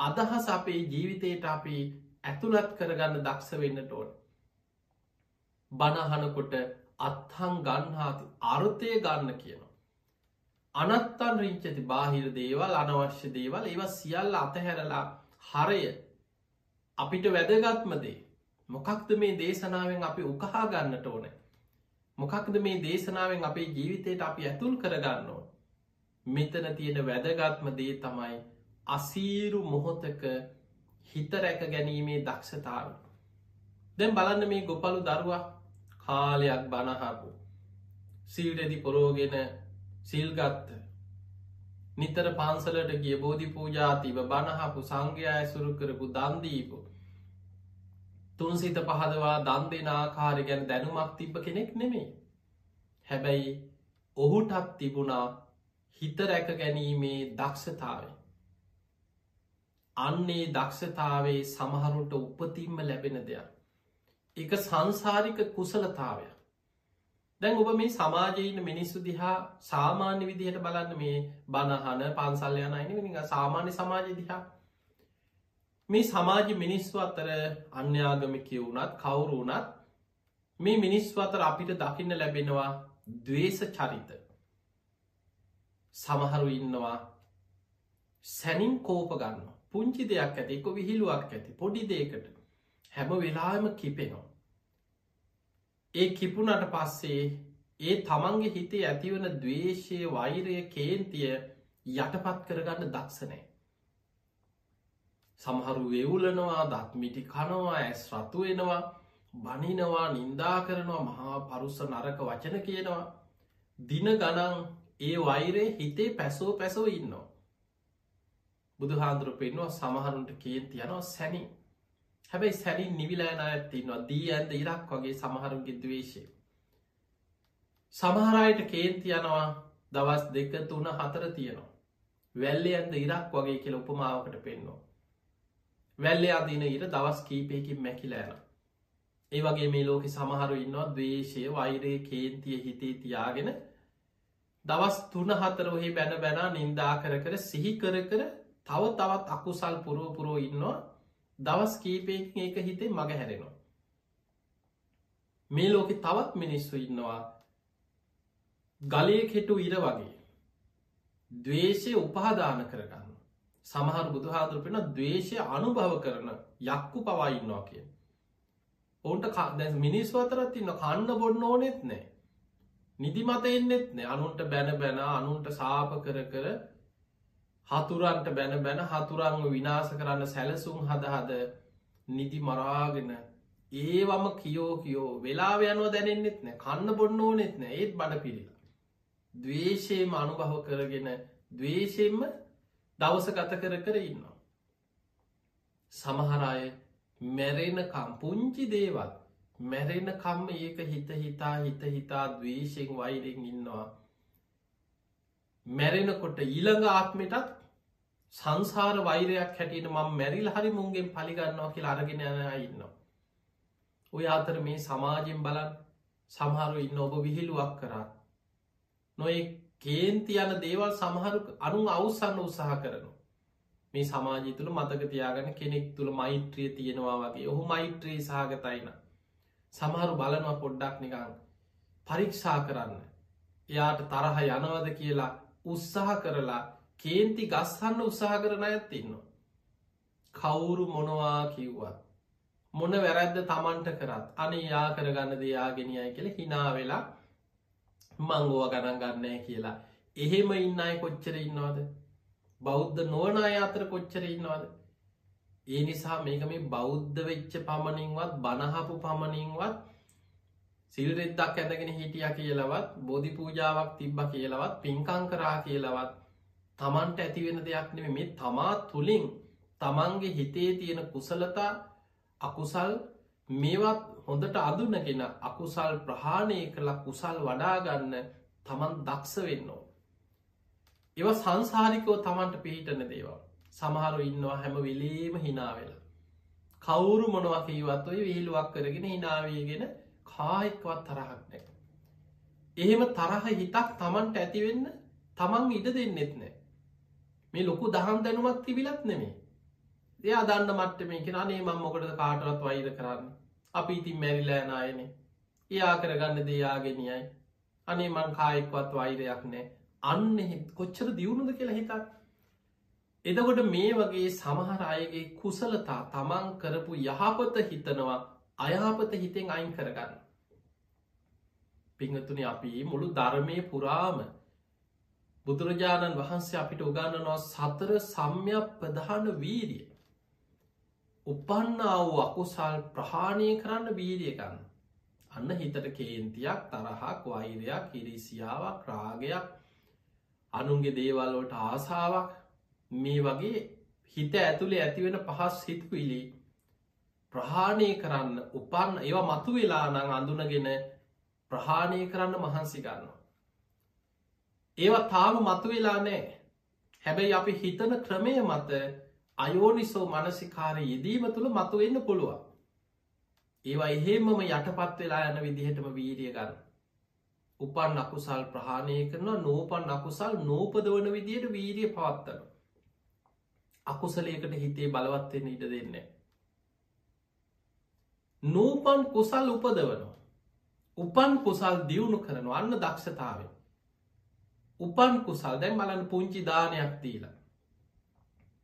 අදහස් අපේ ජීවිතයට අපි ඇතුළත් කරගන්න දක්ෂ වෙන්නට ඕන. බණහනකොට අත්හං ගන්හාති අර්ථය ගන්න කියනවා. අනත්තන් රිංචති බාහිර දේවල් අනවශ්‍ය දේවල් ඒව සියල්ල අතහැරලා හරය අපිට වැදගත්මදේ මොකක්ද මේ දේශනාවෙන් අපි උකහා ගන්නට ඕන? මොකක්ද මේ දේශනාවෙන් අපේ ජීවිතයට අපි ඇතුල් කරගන්න ඕන? මෙතන තියෙන වැදගත්ම දේ තමයි අසීරු මොහොතක හිත රැක ගැනීමේ දක්ෂතාව. දැන් බලන්න මේ ගොපලු දරුවා කාලයක් බණහපු සිල්රෙදි පොරෝගෙන සිල්ගත්ත නිතර පන්සලට ගිය බෝධි පූජාතිව බණහපු සංඝයා ඇසුරු කරපු දන්දීපු තුන් සිත පහදවා දන් දෙෙන ආකාරය ගැන දැනුමක් තිබ්බ කෙනෙක් නෙමේ හැබැයි ඔහුටත් තිබුණා හිත රැක ගැනීමේ දක්ෂතාවේ අන්නේ දක්ෂතාවේ සමහරුන්ට උපතින්ම ලැබෙන දෙයක්. එක සංසාරික කුසලතාවය දැන් ඔබ මේ සමාජයන මිනිස්සු දිහා සාමාන්‍ය විදිහයට බලන්න මේ බණහන පන්සල්යන අයින සාමාන්‍ය සමාජය දිහා. මේ සමාජ මිනිස්ව අතර අන්‍යාගමිකය වුණත් කවුරු වුණත් මේ මිනිස්ව අතර අපිට දකින්න ලැබෙනවා දවේශ චරිත. සමහරු ඉන්නවා සැනින් කෝප ගන්න පුංචි දෙයක් ඇති එක විහිළුවක් ඇති පොඩි දේකට හැම වෙලාම කිපෙනවා. ඒ කිපුණට පස්සේ ඒ තමන්ගේ හිතේ ඇතිවන දවේශය වෛරය කේන්තිය යටපත් කරගන්න දක්ෂනෑ. සමහරු වෙවුලනවා දත්මිටි කනවා ඇස් රතු වෙනවා බනිනවා නින්දා කරනවා මහා පරුස්ස නරක වචන කියනවා දින ගනන් ඒ වෛරය හිතේ පැසෝ පැසෝ ඉන්නවා. බුදු හාදුරු පෙන්වා සමහරුන්ට කේන්ති යනවා සැනින් හැබැයි සැලින් නිවිලෑන ඇත්තින්නවා දී ඇන්ද ඉරක් වගේ සමහරුන්ගේ දවේශය. සමහරයට කේන්ති යනවා දවස් දෙක තුන හතර තියෙනවා. වැල්ලේ ඇන්ද ඉරක් වගේ කියල උපමාවකට පෙන්නවා. වැල්ලේ අදින ඉර දවස් කීපයකින් මැකිලෑන. ඒ වගේ මේ ලෝක සමහරු ඉන්නවා දවේශය වෛරය කේන්තිය හිතේ තියාගෙන දවස් තුන හතරොහි බැන බැනා නින්දා කර කර සිහි කර කර තව තවත් අකුසල් පුරෝපුරෝ ඉන්නවා දවස් කීපයකින් ඒක හිතේ මග හැරෙනවා. මේ ලෝකෙ තවත් මිනිස්සු ඉන්නවා ගලය කෙටු ඉර වගේ දවේශය උපාදාන කරගන්න සමහර බුදුහාදුර පෙන දවේශය අනුභව කරන යක්කු පවයින්නවා කිය. ඔවුන්ට මිනිස් අතරත් ඉන්න කන්න බොන්න ඕනෙත් නෑ. නිදිමත එන්නෙත් නෑ අනුන්ට බැන බැන අනුන්ට සාප කර කර හතුරන්ට බැන බැන හතුරංව විනාස කරන්න සැලසුම් හදහද නිදි මරාගෙන ඒවම කියෝ කියෝ වෙලා යනුව දැනෙන්නෙත් නෑ කන්න බොන්න ඕනෙත් නෑ ඒත් බඩ පිරිලා. දවේශයම අනුභව කරගෙන දවේශයෙන්ම දවස ගත කර කර ඉන්නවා. සමහරය මැරෙනකම් පුංචි දේවල් මැරෙන කම්ම ඒක හිත හිතා හිත හිතා දවේශයෙන් වෛරෙන් ඉන්නවා. මැරෙනකොට ඊළඟ ආත්මටත් සංසාර වෛරයක් හැටියට මං මැරිල් හරි මුන්ගෙන් පලිගන්නවා කියලා අරගෙන යන ඉන්නවා. ඔය අතර මේ සමාජෙන් බලන් සමහරු ඉන්න ඔබ විහිළුවක් කරත් නොයි කේන්ති යන දේවල් සමහරු අනු අවසන්න උත්සාහ කරනු මේ සමාජී තුළ මතක තියාගන කෙනෙක් තුළ මෛත්‍රිය තියෙනවා වගේ. ඔහු මෛත්‍රී සහගතයින සමහරු බලනවා පොඩ්ඩක් නිකං පරීක්ෂා කරන්න. එයාට තරහ යනවද කියලා උත්සාහ කරලා කේන්ති ගස්හන්න උත්සාහ කරන ඇත් ඉන්නවා. කවුරු මොනවා කිව්වත් මොන වැරැද්ද තමන්ට කරත් අන යා කරගන්න දෙයාගෙනයයි කියල හිනා වෙලා මංගෝව ගණන් ගන්නෑ කියලා. එහෙම ඉන්න අය කොච්චර ඉන්නවාද? බෞද්ධ නොවන අය අතර කොච්චර ඉන්නවාද? ඒ නිසා මේක මේ බෞද්ධ වෙච්ච පමණින්වත් බණහපු පමණින්වත් සිල්රෙද්දක් ඇඳගෙන හිටිය කියලවත් බෝධි පූජාවක් තිබ්බ කියලවත් පින්කං කරා කියලවත් තමන්ට ඇතිවෙන දෙයක් නෙම මේ තමා තුළින් තමන්ගේ හිතේ තියෙන කුසලතා අකුසල් මේවත් හොඳට අදුනගෙන අකුසල් ප්‍රහාණය කළ කුසල් වඩාගන්න තමන් දක්ෂ වෙන්නෝ. ඒව සංසාරිකෝ තමන්ට පිහිටන දේවල් සමහරු ඉන්නවා හැම විලේම හිනාවෙලා. කවුරු මොනවා කීවත් ඔය විහිළුවක් කරගෙන හිනාවීගෙන කායෙක්වත් තරහක් නැක. එහෙම තරහ හිතක් තමන්ට ඇතිවෙන්න තමන් ඉඩ දෙන්නෙත් නෑ. මේ ලොකු දහම් දැනුමක් තිබිලත් නෙමේ එයා දන්න මට්ට මේ කෙනනේ මං මොකටද කාටවත් වෛර කරන්න? අපි ඉතින් මැරිලෑනායන එයා කරගන්න දෙයාගෙනයයි අනේ මං කායෙක්වත් වෛරයක් නෑ. අන්න කොච්චර දියුණුද කියලා හිතත් එදකොට මේ වගේ සමහර අයගේ කුසලතා තමන් කරපු යහපත හිතනවා අයහපත හිතෙන් අයින් කරගන්න. පිංහතුනි අපි මුළු ධර්මය පුරාම බුදුරජාණන් වහන්සේ අපිට උගන්නනවා සතර සම්යක් ප්‍රධාන වීරිය උපන්නා වූ අකුසල් ප්‍රහාණය කරන්න බීරියකන්න අන්න හිතට කේන්තියක් තරහක් වෛරයක් කිරිසියාවක් රාගයක් අනුන්ගේ දේවල්ලෝට ආසාාවක් මේ වගේ හිත ඇතුළේ ඇතිවෙන පහස් හිත්විලි ප්‍රහාණය කරන්න උපන් ඒවා මතු වෙලා නං අඳුනගෙන ප්‍රහාණය කරන්න මහන්සි ගන්න. ඒවා තාම මතු වෙලා නෑ හැබැයි අපි හිතන ක්‍රමය මත අයෝනිසෝ මනසිකාරය යෙදීම තුළ මතුවෙන්න පුළුවන්. ඒවා එහෙමම යටපත් වෙලා යන විදිහටම වීරිය ගන්න. උපන් අකුසල් ප්‍රහාණය කරනවා නෝපන් අකුසල් නෝපදවන විදියට වීරිය පවත්තන. අකුසලයකට හිතේ බලවත්වෙන්න ඉඩ දෙන්නේ. නූපන් කුසල් උපදවනවා. උපන් කුසල් දියුණු කරනවා අන්න දක්ෂතාව. උපන් කුසල් දැන් මලන් පුංචි දානයක් දීලා.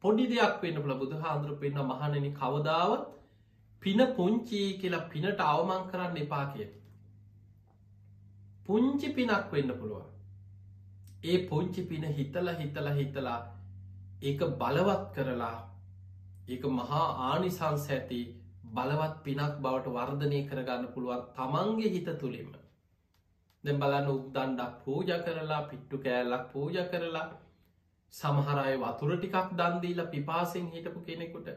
පොඩි දෙයක් වෙන්න පුළ බුදු හාදුරු පෙන්න්න මහණනි කවදාවත් පින පුංචී කියලා පිනට අවමං කරන්න එපා කිය. පුංචි පිනක් වෙන්න පුළුවන්. ඒ පුංචි පින හිතල හිතල හිතලා ඒක බලවත් කරලා ඒක මහා ආනිසංස ඇති බලවත් පිනක් බවට වර්ධනය කරගන්න පුළුවන් තමන්ගේ හිත තුළින්ම. දැ බලන්න උක්දන්ඩක් පූජ කරලා පිට්ටු කෑල්ලක් පූජ කරලා සමහරය වතුර ටිකක් දන්දීලා පිපාසෙන් හිටපු කෙනෙකුට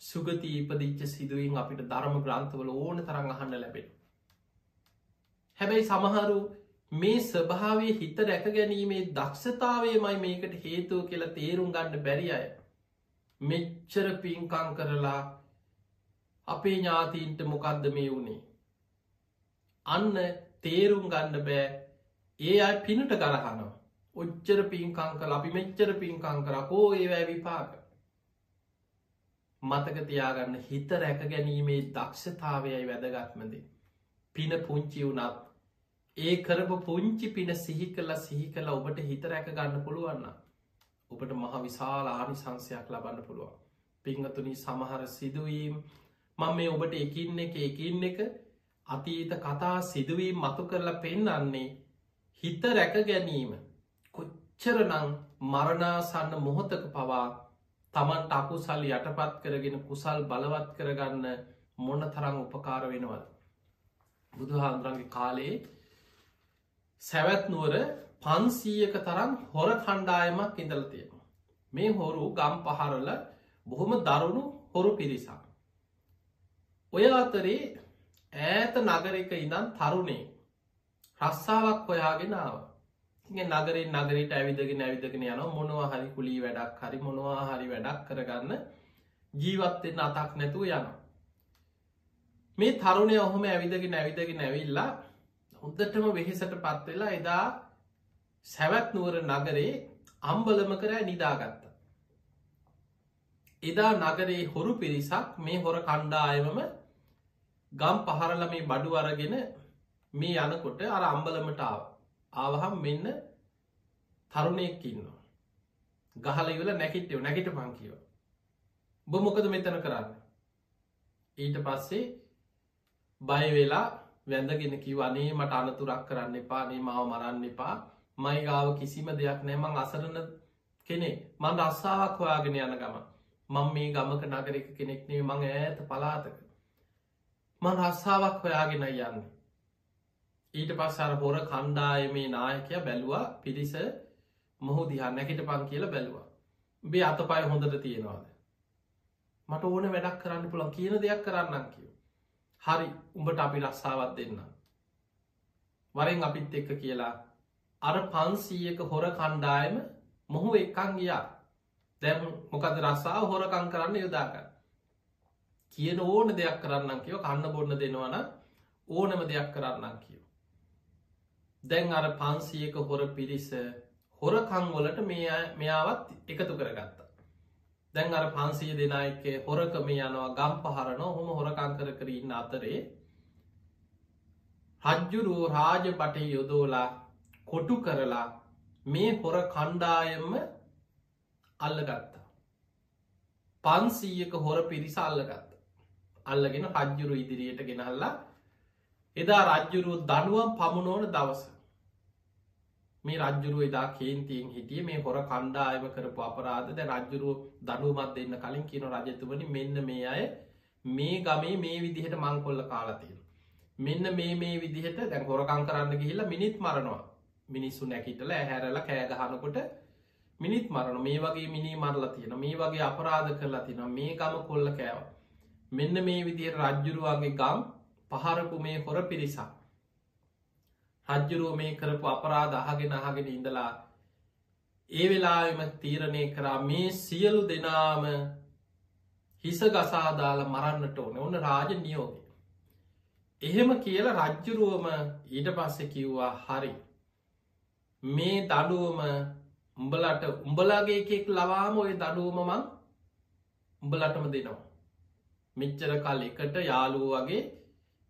සුගති ඉපදිච්ච සිදුවෙන් අපිට ධර්ම ග්‍රන්ථවල ඕන තරං අහන්න ලැබෙන. හැබැයි සමහරු මේ ස්වභාවේ හිත රැක ගැනීමේ දක්ෂතාවයමයි මේකට හේතුව කියලා තේරුම් ගන්න බැරි අය. මෙච්චර පින්කං කරලා අපේ ඥාතීන්ට මොකක්ද මේ වුණේ. අන්න තේරුම් ගන්න බෑ. ඒ අයි පිනට ගරහනවා. ඔච්චර පින්කං කල අපි මෙච්චර පින්කං කරකෝ ඒවැ විපාක? මතක තියාගන්න හිත රැක ගැනීමේ දක්ෂතාවයයි වැදගත්මද? පින පුංචි වුනත් ඒ කරපු පුංචි පින සිහි කලා සිහි කලා ඔබට හිත රැක ගන්න පුළුවන්න ඔබට මහ විශාල ආනි සංසයක් ලබන්න පුළුවන්. පිංහතුනි සමහර සිදුවීම් මං මේ ඔබට එකින් එක එකින් එක අතීත කතා සිදුවීම් මතු කරලා පෙන්නන්නේ හිත රැක ගැනීම කොච්චරනං මරණාසන්න මොහොතක පවා තමන්ට අකුසල් යටපත් කරගෙන කුසල් බලවත් කරගන්න මොන්න තරං උපකාර වෙනවද. බුදු හාන්දුරන්ගේ කාලේ සැවැත්නුවර පන්සීයක තරම් හොර කණ්ඩායමක් ඉඳල තියෙනවා. මේ හොරු ගම් පහරල බොහොම දරුණු හොරු පිරිසා. ඔය අතරේ ඈත නගරක ඉඳන් තරුණේ රස්සාාවක් හොයාගෙනාව නගරෙන් නගරට ඇවිදගෙන ඇවිදගෙන යන මොනවා හරි කුලී වැඩක් හරි මොනවා හරි වැඩක් කරගන්න ජීවත්තෙන් අතක් නැතුව යන මේ තරුණය ඔහොම ඇවිදගෙන නැවිදගෙන නැවිල්ලා හොඳටම වෙහෙසට පත්වෙලා එදා සැවැත් නුවර නගරේ අම්බලම කර නිදාගත්ත. එදා නගරේ හොරු පිරිසක් මේ හොර කණ්ඩායමම ගම් පහරල මේ බඩු අරගෙන මේ යනකොට අර අම්බලමටාව ආවහම් මෙන්න තරුණයෙක් ඉන්නවා. ගහල ඉවල නැකිට්ටව නැගිට පංකිව. බො මොකද මෙතන කරන්න. ඊට පස්සේ බයවෙලා වැඳගෙන කිවනේ මට අනතුරක් කරන්න එපා. නේ මාව මරන්න එපා. මයිගාව කිසිම දෙයක් නෑමං අසරන කෙනෙ මන් රස්සාාවක් හොයාගෙන යන ගම මං මේ ගමක නගරක කෙනෙක්නේ මං ඇත පලාතක මං රස්සාාවක් හොයාගෙන යන්න. ඊට පස්සර හොර කණ්ඩායමේ නායකය බැලුවා පිරිස මොහු දිහා නැකිට පන් කියල බැලවා. බේ අතපය හොඳට තියෙනවාද? මට ඕන වැඩක් කරන්න පුළන් කියන දෙයක් කරන්නම් කිය හරි උඹට අපි රස්සාවත් දෙන්න වරෙන් අපිත් එක්ක කියලා අර පන්සීයක හොර කණ්ඩායම මොහු එක්කං ගියා. දැම් මොකද රස්සාාව හොරකං කරන්න යොදාක කියන ඕන දෙයක් කරන්නම් කියව කන්න බොන්න දෙනවන ඕනම දෙයක් කරන්නම් කියව. දැන් අර පන්සියක හොර පිරිස හොරකංවලට මෙයාවත් එකතු කරගත්තා. දැන් අර පන්සිය දෙනායක හොරකම යනවා ගම් පහරන හොම හොරකං කර කරන්න අතරේ රජ්ජුරුව රාජ පටේ යොදෝලා කොටු කරලා මේ හොර කණ්ඩායම්ම අල්ලගත්තා. පන්සීයක හොර පිරිස අල්ලගත්ත. අල්ලගෙන රජ්ජුරු ඉදිරියට ගෙනල්ලා එදා රජ්ජුරු දනුවම් පමුණෝන දවස. මේ රජ්ජුරුව එදා කේන්තියෙන් හිටිය. මේ හොර කණ්ඩායම කරපු අපරාධ. ද රජ්ජුරුව දනුවමත් දෙන්න කලින් කියන රජතුවනි මෙන්න මේ අය මේ ගමේ මේ විදිහට මංකොල්ල කාලතියෙන මෙන්න මේ මේ විදිහට දැන් හොරකං කරන්න ගිහිල්ලා මිනිත් මරනවා. මිනිස්සු නැකිටල ඇහැරල කෑගහනකොට මිනිත් මරණ මේ වගේ මිනි මරලා තියෙන මේ වගේ අපරාධ කරලා තින මේ ගම කොල්ල කෑව. මෙන්න මේ විදියට රජ්ජුරුවන්ගේ ගම් පහරපු මේ හොර පිරිසක්. රජ්ජුරුව මේ කරපු අපරාධ අහගෙන අහගෙන ඉඳලා ඒ වෙලාම තීරණය කරා මේ සියලු දෙනාම හිස ගසාදාල මරන්නට ඕන. ඔන්න රාජ නියෝග එහෙම කියල රජ්ජුරුවම ඊට පස්සෙ කිව්වා හරි. මේ දඩුවම උඹලට උඹලාගේ එකෙක් ලවාම ඔය දඩුවමමං උඹලටම දෙනවා. මෙච්චර කල් එකට යාලුව වගේ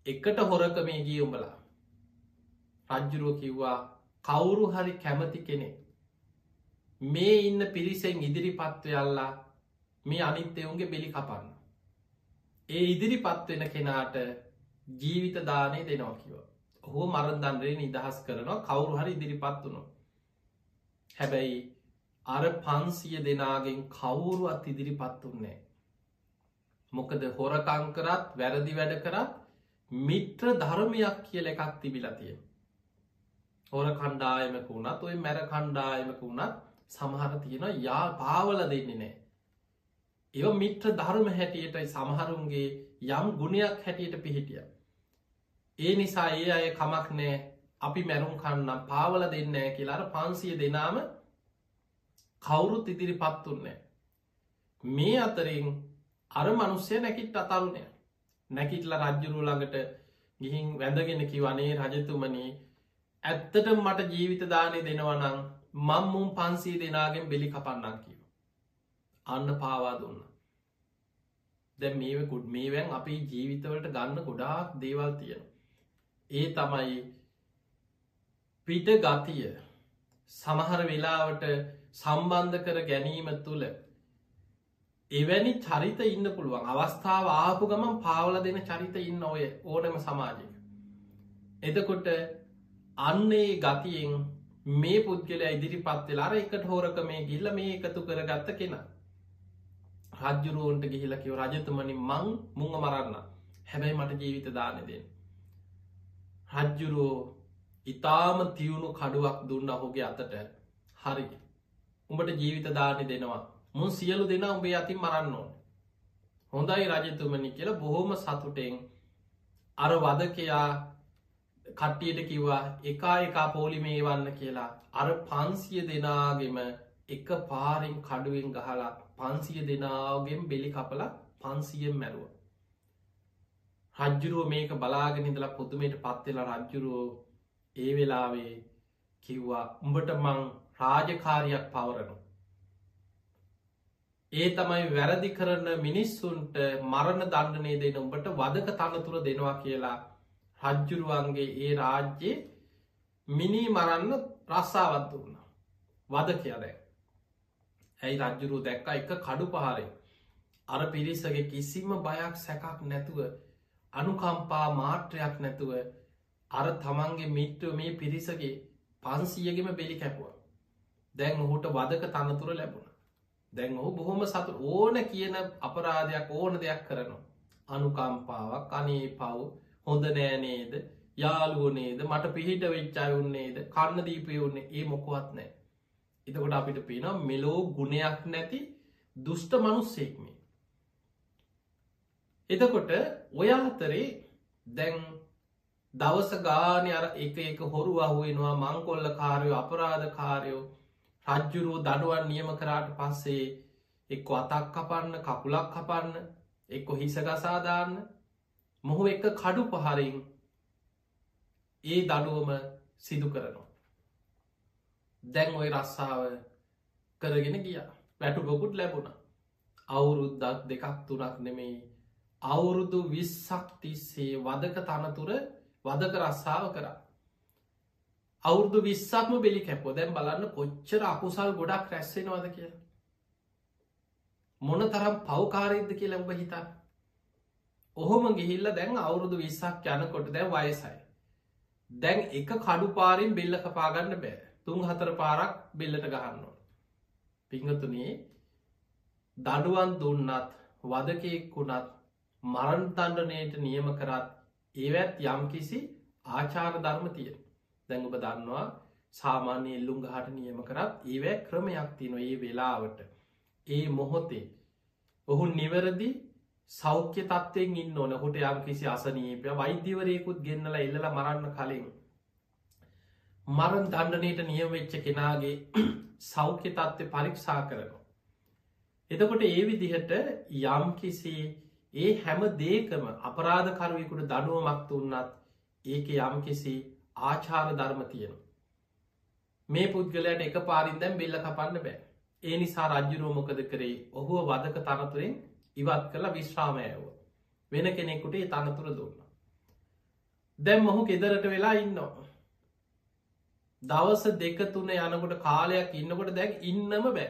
එකට හොරක මේ ගිය උඹලා. රජ්ජුරුව කිව්වා කවුරු හරි කැමති කෙනෙ මේ ඉන්න පිරිසෙන් ඉදිරි පත්වයල්ලා මේ අනිත්‍යවුන්ගේ බෙලි කපන්න. ඒ ඉදිරි පත්වෙන කෙනාට ජීවිත දානය දෙනවා කිව හෝ මරදන්රේ නිදහස් කරනවා කවුරු හරි ඉදිරිපත් වුණු හැබැයි අර පන්සිය දෙනාගෙන් කවුරුවත් ඉදිරිපත් වන්නේ මොකද හොරකංකරත් වැරදි වැඩ කරත් මිත්‍ර ධර්මයක් කියල එකක් තිබිලතිය හොර කණ්ඩායමක වුණත් ඔය මැර කණ්ඩායමක වුණත් සමහර තියෙන යා පාවල දෙන්නේ නෑ ඒව මිත්‍ර ධර්ම හැටියටයි සමහරුන්ගේ යම් ගුණයක් හැටියට පිහිටිය. ඒ නිසා ඒ අය කමක් නෑ අපි මැරුම් කන්නම් පාවල දෙන්න කියලාර පන්සිය දෙනාම කවුරුත් ඉදිරි පත්තුන්නේ මේ අතරින් අර මනුස්සය නැකිට අතරුණය නැකිටල රජ්ජුරු ළඟට ගිහින් වැඳගෙන කිවනේ රජතුමනී ඇත්තට මට ජීවිත දානය දෙනවනං මං මුම් පන්සී දෙනාගෙන් බෙලි කපන්නක් කිව. අන්න පාවා දුන්න. දැ මේකුඩ් මේවැන් අපි ජීවිතවලට ගන්න ගොඩාක් දේවල් තියෙන. ඒ තමයි පිට ගතිය සමහර වෙලාවට සම්බන්ධ කර ගැනීම තුළ එවැනි චරිත ඉන්න පුළුවන්. අවස්ථාව ආපු ගමන් පාවල දෙන චරිත ඉන්න ඔය ඕනම සමාජයක. එතකොට අන්නේ ගතියෙන් මේ පුද්ගල ඉදිරිපත් වෙලාර එකට හෝරක මේ ගිල්ල මේ එකතු කරගත්ත කෙන. රජ්ජුරුවන්ට ගිහිල කිව රජතුමනි මං මුංග මරන්න හැබැයි මට ජීවිත දානදෙන් රජ්ජුරුවෝ ඉතාම තියුණු කඩුවක් දුන්න ඔහුගේ අතට. හරි. උඹට ජීවිත දානය දෙනවා. මුන් සියලු දෙනා උඹේ අතින් මරන්න ඕන. හොඳයි රජතුමනි කියලා බොහොම සතුටෙන් අර වදකයා කට්ටියට කිව්වා එකා එකා පෝලිමේ වන්න කියලා. අර පන්සිය දෙනාගෙම එක පාරෙන් කඩුවෙන් ගහලා පන්සිය දෙනාගෙන් බෙලි කපලා පන්සියෙන් මැරුව. රජ්ජුරුව මේක බලාගෙනනිදලා පුදුමයට පත්වෙලා රජ්ජුරුවෝ ඒ වෙලාවේ කිව්වා උඹට මං රාජකාරයක් පවරනු. ඒ තමයි වැරදි කරන මිනිස්සුන්ට මරණ දණ්ඩනය දෙන උඹට වදක තනතුර දෙනවා කියලා රජ්ජුරුවන්ගේ ඒ රාජ්‍යයේ මිනී මරන්න රස්සාවත් වන්න. වද කියදැ. ඇයි රජ්ජුරුව දැක්ක එක කඩු පහරේ. අර පිරිසගේ කිසිම බයක් සැකක් නැතුව අනුකම්පා මාත්‍රයක් නැතුව අර තමන්ගේ මිට්ටුව මේ පිරිසගේ පන්සියගෙම බෙලි කැපුව. දැන් ඔහුට වදක තනතුර ලැබුණ. දැන් ඔහු බොහොම සතු ඕන කියන අපරාධයක් ඕන දෙයක් කරනවා. අනුකම්පාවක් අනේ පව් හොඳ නෑනේද යාලුවනේද මට පිහිට වෙච්චාය උන්නේද කන්න දීපය වන්නේ ඒ මොකොවත් නෑ. එතකොට අපිට පේන මෙලෝ ගුණයක් නැති දුෂ්ට මනුස්සෙක්මේ. එතකොට ඔය අතරේ දැන් දවස ගානය අර එක එක හොරු අහුවෙනවා මංකොල්ල කාරයෝ අපරාධ කාරයෝ රජ්ජුරුව දඩුවන් නියම කරාට පස්සේ එක්කො අතක් කපන්න කකුලක් කපන්න එක්කො හිසගසාදාන්න මොහු එක කඩු පහරින් ඒ දඩුවම සිදු කරනවා. දැන් ඔය රස්සාාව කරගෙන ගිය. වැටු බොකුත් ලැබුණ. අවුරුද්දක් දෙකක් තුනක් නෙමෙයි අවුරුදු විස්සක් තිස්සේ වදක තනතුර වදක රස්සාාව කරා. අවුරදු විස්සක්ම බෙලි කැපෝ දැන් බලන්න කොච්චර අකුසල් ගොඩක් රැස්සෙනවද කිය මොන තරම් පවකාරයද කියලා උඹ හිතා ඔහොම ගිහිල්ල දැන් අවුරුදු විස්සක් යනකොට දැන් වයසයි. දැන් එක කඩු පාරින් බෙල්ල කපාගන්න බෑ. තුන් හතර පාරක් බෙල්ලට ගහන්නවා පිංහතුනේ දඩුවන් දුන්නත් වදකෙක් වුණත් මරන්තණ්ඩනයට නියම කරත් ඒවැත් යම් කිසි ආචාර ධර්ම තියෙන දැන් ඔබ දන්නවා සාමාන්‍ය එල්ලුම් ගහට නියම කරත් ඒවැ ක්‍රමයක් තින ඒ වෙලාවට ඒ මොහොතේ ඔහු නිවැරදි සෞඛ්‍ය තත්වයෙන් ඉන්න ඕන හොට යම් කිසි අසනීපය වෛද්‍යවරයකුත් ගෙන්නල එල්ල මරන්න කලින් මරන් දණ්ඩනයට නියවෙච්ච කෙනාගේ සෞඛ්‍ය තත්ත්වය පරීක්ෂා කරනවා. එතකොට ඒ විදිහට යම් කිසි ඒ හැම දේකම අපරාධකරුවෙකුට දනුවමක් උන්නත් ඒක යම් කිසි ආචාර ධර්ම තියෙන. මේ පුද්ගලයට එක පාරින් දැම් බෙල්ල කපන්න බෑ. ඒ නිසා රජ්ජුරුව මොකද කරේ ඔහුව වදක තනතුරෙන් ඉවත් කළ විශ්‍රාමයව. වෙන කෙනෙකුට ඒ තනතුර දුන්න. දැම් මොහු කෙදරට වෙලා ඉන්නවා. දවස දෙක තුන යනකොට කාලයක් ඉන්නකොට දැන් ඉන්නම බෑ.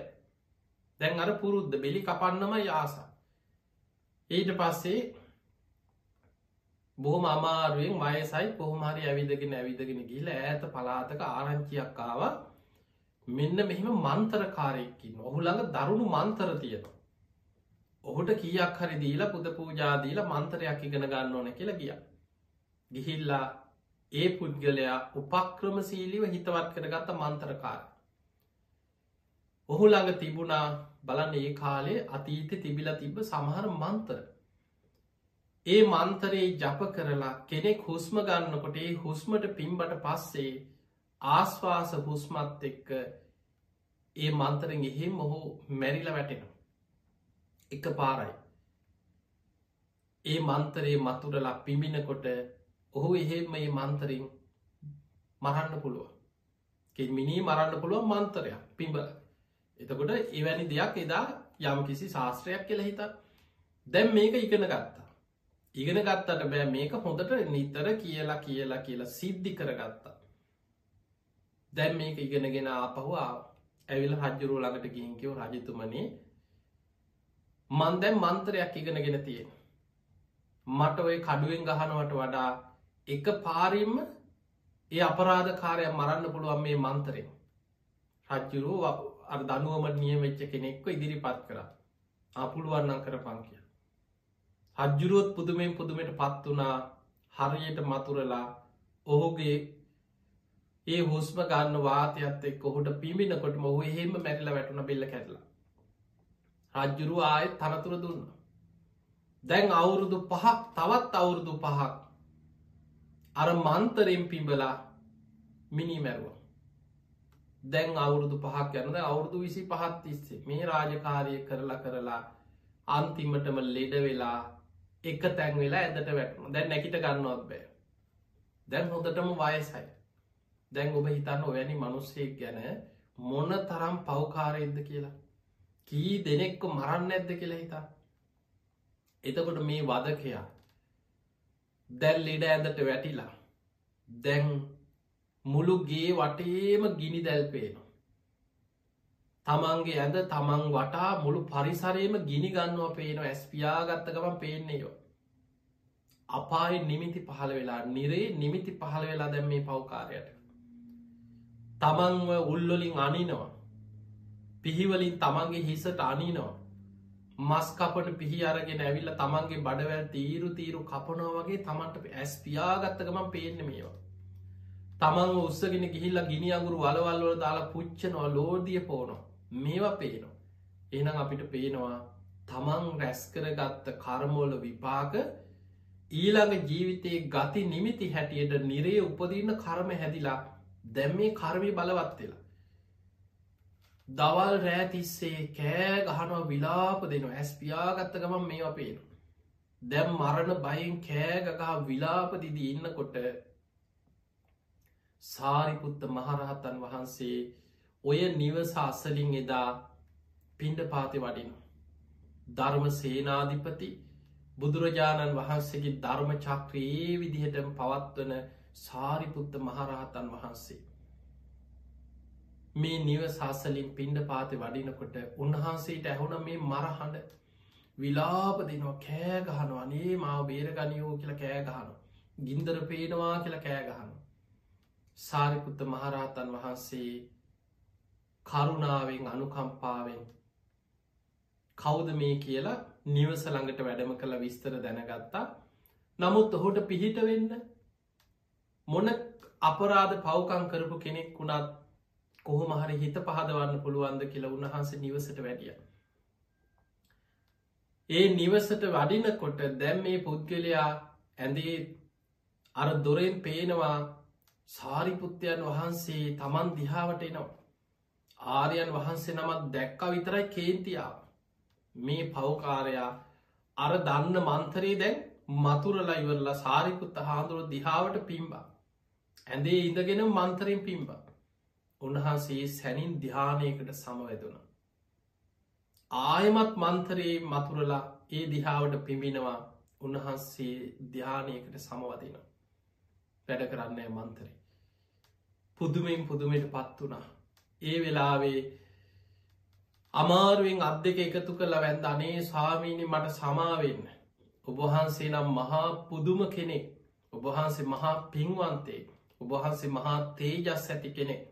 දැන් අර පුරුද්ධ බෙලි කපන්නම යාස. ඊට පස්සේ බොහොම අමාරුවෙන් වයසයි කොහොමහරි ඇවිදගෙන ඇවිදගෙන ගිල ඇත පලාතක ආරංචියක් ආව මෙන්න මෙහෙම මන්තරකාරයක්කින් ඔහු ළඟ දරුණු මන්තර තියෙනවා. ඔහුට කියක් හරි දීලා පුද පූජාදීල මන්තරයක් ඉගෙන ගන්න ඕන කියලා ගිය. ගිහිල්ලා ඒ පුද්ගලයා උපක්‍රමසීලිව හිතවත් කරගත්ත මන්තරකාර. ඔහු ළඟ තිබුණා බලන්න ඒ කාලේ අතීත තිබිල තිබ සමහර මන්තර ඒ මන්තරයේ ජප කරලා කෙනෙක් හුස්ම ගන්නකොට ඒ හුස්මට පිම්බට පස්සේ ආස්වාස හුස්මත් එක්ක ඒ මන්තරෙන් එහෙම ඔහු මැරිල වැටෙන එක පාරයි ඒ මන්තරයේ මතුරලා පිමිනකොට ඔහු එහෙම මේ මන්තරින් මරන්න පුළුව මිනී මරන්න පුළුව මන්තරයක් පිම්බල එතකොට එවැනි දෙයක් එදා යම් කිසි ශාස්ත්‍රයක් කියල හිත. දැම් මේක ඉගෙන ගත්තා. ඉගෙන ගත්තට බෑ මේක හොඳට නිතර කියලා කියලා කියලා සිද්ධි කරගත්තා. දැන් මේක ඉගෙනගෙන ආපහු ඇවිල් හජ්ජුරුව ළඟට ගිහින්කිව රජතුමනේ මන් දැන් මන්තරයක් ඉගෙනගෙන තියෙන. මට ඔය කඩුවෙන් ගහනවට වඩා එක පාරිම්ම ඒ අපරාධ කාරය මරන්න පුළුවන් මේ මන්තරෙන්. රජ්ජුරුව අ දනුවමට නිය වෙච්ච කෙනෙක්ව ඉදිරිපත් කර අපුළුවන්නන් කර පංකිය. හජ්ජුරුවොත් පුදුමෙන් පුදුමට පත් වනා හරියට මතුරලා ඔහුගේ ඒ හුස්ම ගන්න වාතයත් එක් ඔහුට පිමිනකොට මොහු එහෙම මැරිල වැටුන බෙල්ල කැරලා. රජ්ජුරුව ආයත් තනතුර දුන්න. දැන් අවුරුදු පහක් තවත් අවුරුදු පහක් අර මන්තරෙන් පිඹලා මිනි මැරුව. දැන් අවුරුදු පහක් යනද අවුරුදු විසි පහත් තිස්සේ මේ රාජකාරය කරලා කරලා අන්තිමටම ලෙඩ වෙලා එක තැන් වෙලා ඇදට වැටම දැන් නැකිට ගන්නවත් බෑ. දැන් හොඳටම වයසයි. දැන් ඔබ හිතන්න ඔයනි මනුස්සයෙක් ගැන මොන තරම් පවකාරයද්ද කියලා? කී දෙනෙක්ක මරන්න ඇද්ද කියලා හිතා. එතකොට මේ වදකයා දැල් ලෙඩ ඇඳට වැටිලා දැන් මුළුගේ වටේම ගිනි දැල්පේනවා. තමන්ගේ ඇද තමන් වටා මුළු පරිසරයම ගිනි ගන්නවා පේනවා ඇස්පියාගත්තකම පේන්නේයෝ අපායි නිමිති පහළ වෙලා නිරේ නිමිති පහළ වෙලා දැම් මේ පවකාරයට. තමන්ව උල්ලොලින් අනිනවා. පිහිවලින් තමන්ගේ හිසට අනිනවා. මස්කපට පිහි අරගෙන ඇවිල්ල තමන්ගේ බඩවැල් තීරු තීරු කපනෝ වගේ තමන්ට ඇස් පියාගත්තකමන් පේන්න මේවා. තමන් උත්සගෙන ගිහිල්ලා ගිනි අගුරු වලවල්වල දාලා පුච්චනවා ලෝදිය පෝනො මේවා පේනවා. එනම් අපිට පේනවා තමන් රැස්කරගත්ත කර්මෝල විපාක ඊළඟ ජීවිතයේ ගති නිමිති හැටියට නිරේ උපදින්න කරම හැදිලා දැම් මේ කර්මය බලවත්වෙලා දවල් රෑතිස්සේ කෑ ගහනවා විලාප දෙනවා ඇස් පියාගත්ත ගමන් මේ අපේන දැම් මරණ බයින් කෑගගහ විලාපදිදී ඉන්නකොට සාරිපුත්ත මහරහත්තන් වහන්සේ ඔය නිවස අස්සලින් එදා පින්ඩ පාති වඩින ධර්ම සේනාධිපති බුදුරජාණන් වහන්සේගේ ධර්ම චක්‍රයේ විදිහට පවත්වන සාරිපුත්ත මහරහතන් වහන්සේ. මේ නිව සාසලින් පින්ඩ පාති වඩිනකොට උන්වහන්සේට ඇහුන මේ මරහඬ විලාප දෙනවා කෑගහනු අනේ මාව බේරගනියෝ කියල කෑගහනු. ගින්දර පේනවා කියල කෑගහනු. සාරිපුත්ත මහරහතන් වහන්සේ කරුණාවෙන් අනුකම්පාවෙන්. කෞද මේ කියලා නිවස ළඟට වැඩම කළ විස්තර දැනගත්තා. නමුත් ඔහුට පිහිට වෙන්න මොන අපරාධ පවකං කරපු කෙනෙක් වුණත් කොහොම හරි හිත පහදවන්න පුළුවන්ද කියලා උන්වහන්සේ නිවසට වැඩිය. ඒ නිවසට වඩිනකොට දැම් මේ පුද්ගලයා ඇඳේ අර දොරෙන් පේනවා සාරිපුත්‍රයන් වහන්සේ තමන් දිහාවට එනවා. ආරයන් වහන්සේ නමත් දැක්ක විතරයි කේන්තියාව මේ පවකාරයා අර දන්න මන්තරේ දැන් මතුරලා ඉවරලා සාරිකුත්ත හාදුරුව දිහාවට පිම්බා. ඇඳේ ඉඳගෙන මන්තරෙන් පිම්බා. උන්වහන්සේ සැනින් ධ්‍යානයකට සමවැදුන. ආයමත් මන්තරයේ මතුරලා ඒ දිහාවට පිමිනවා උන්වහන්සේ ධ්‍යානයකට සමවදින. වැඩ කරන්නේ මන්තරේ. පුදුමෙන් පුදුමයට පත් වනා. ඒ වෙලාවේ අමාරුවෙන් අත් දෙක එකතු කළ වැන්ද. අනේ ස්වාමීණි මට සමාවෙන්න. ඔබහන්සේ නම් මහා පුදුම කෙනෙක්. ඔබහන්සේ මහා පින්වන්තේ. ඔබහන්සේ මහා තේජස් ඇති කෙනෙක්.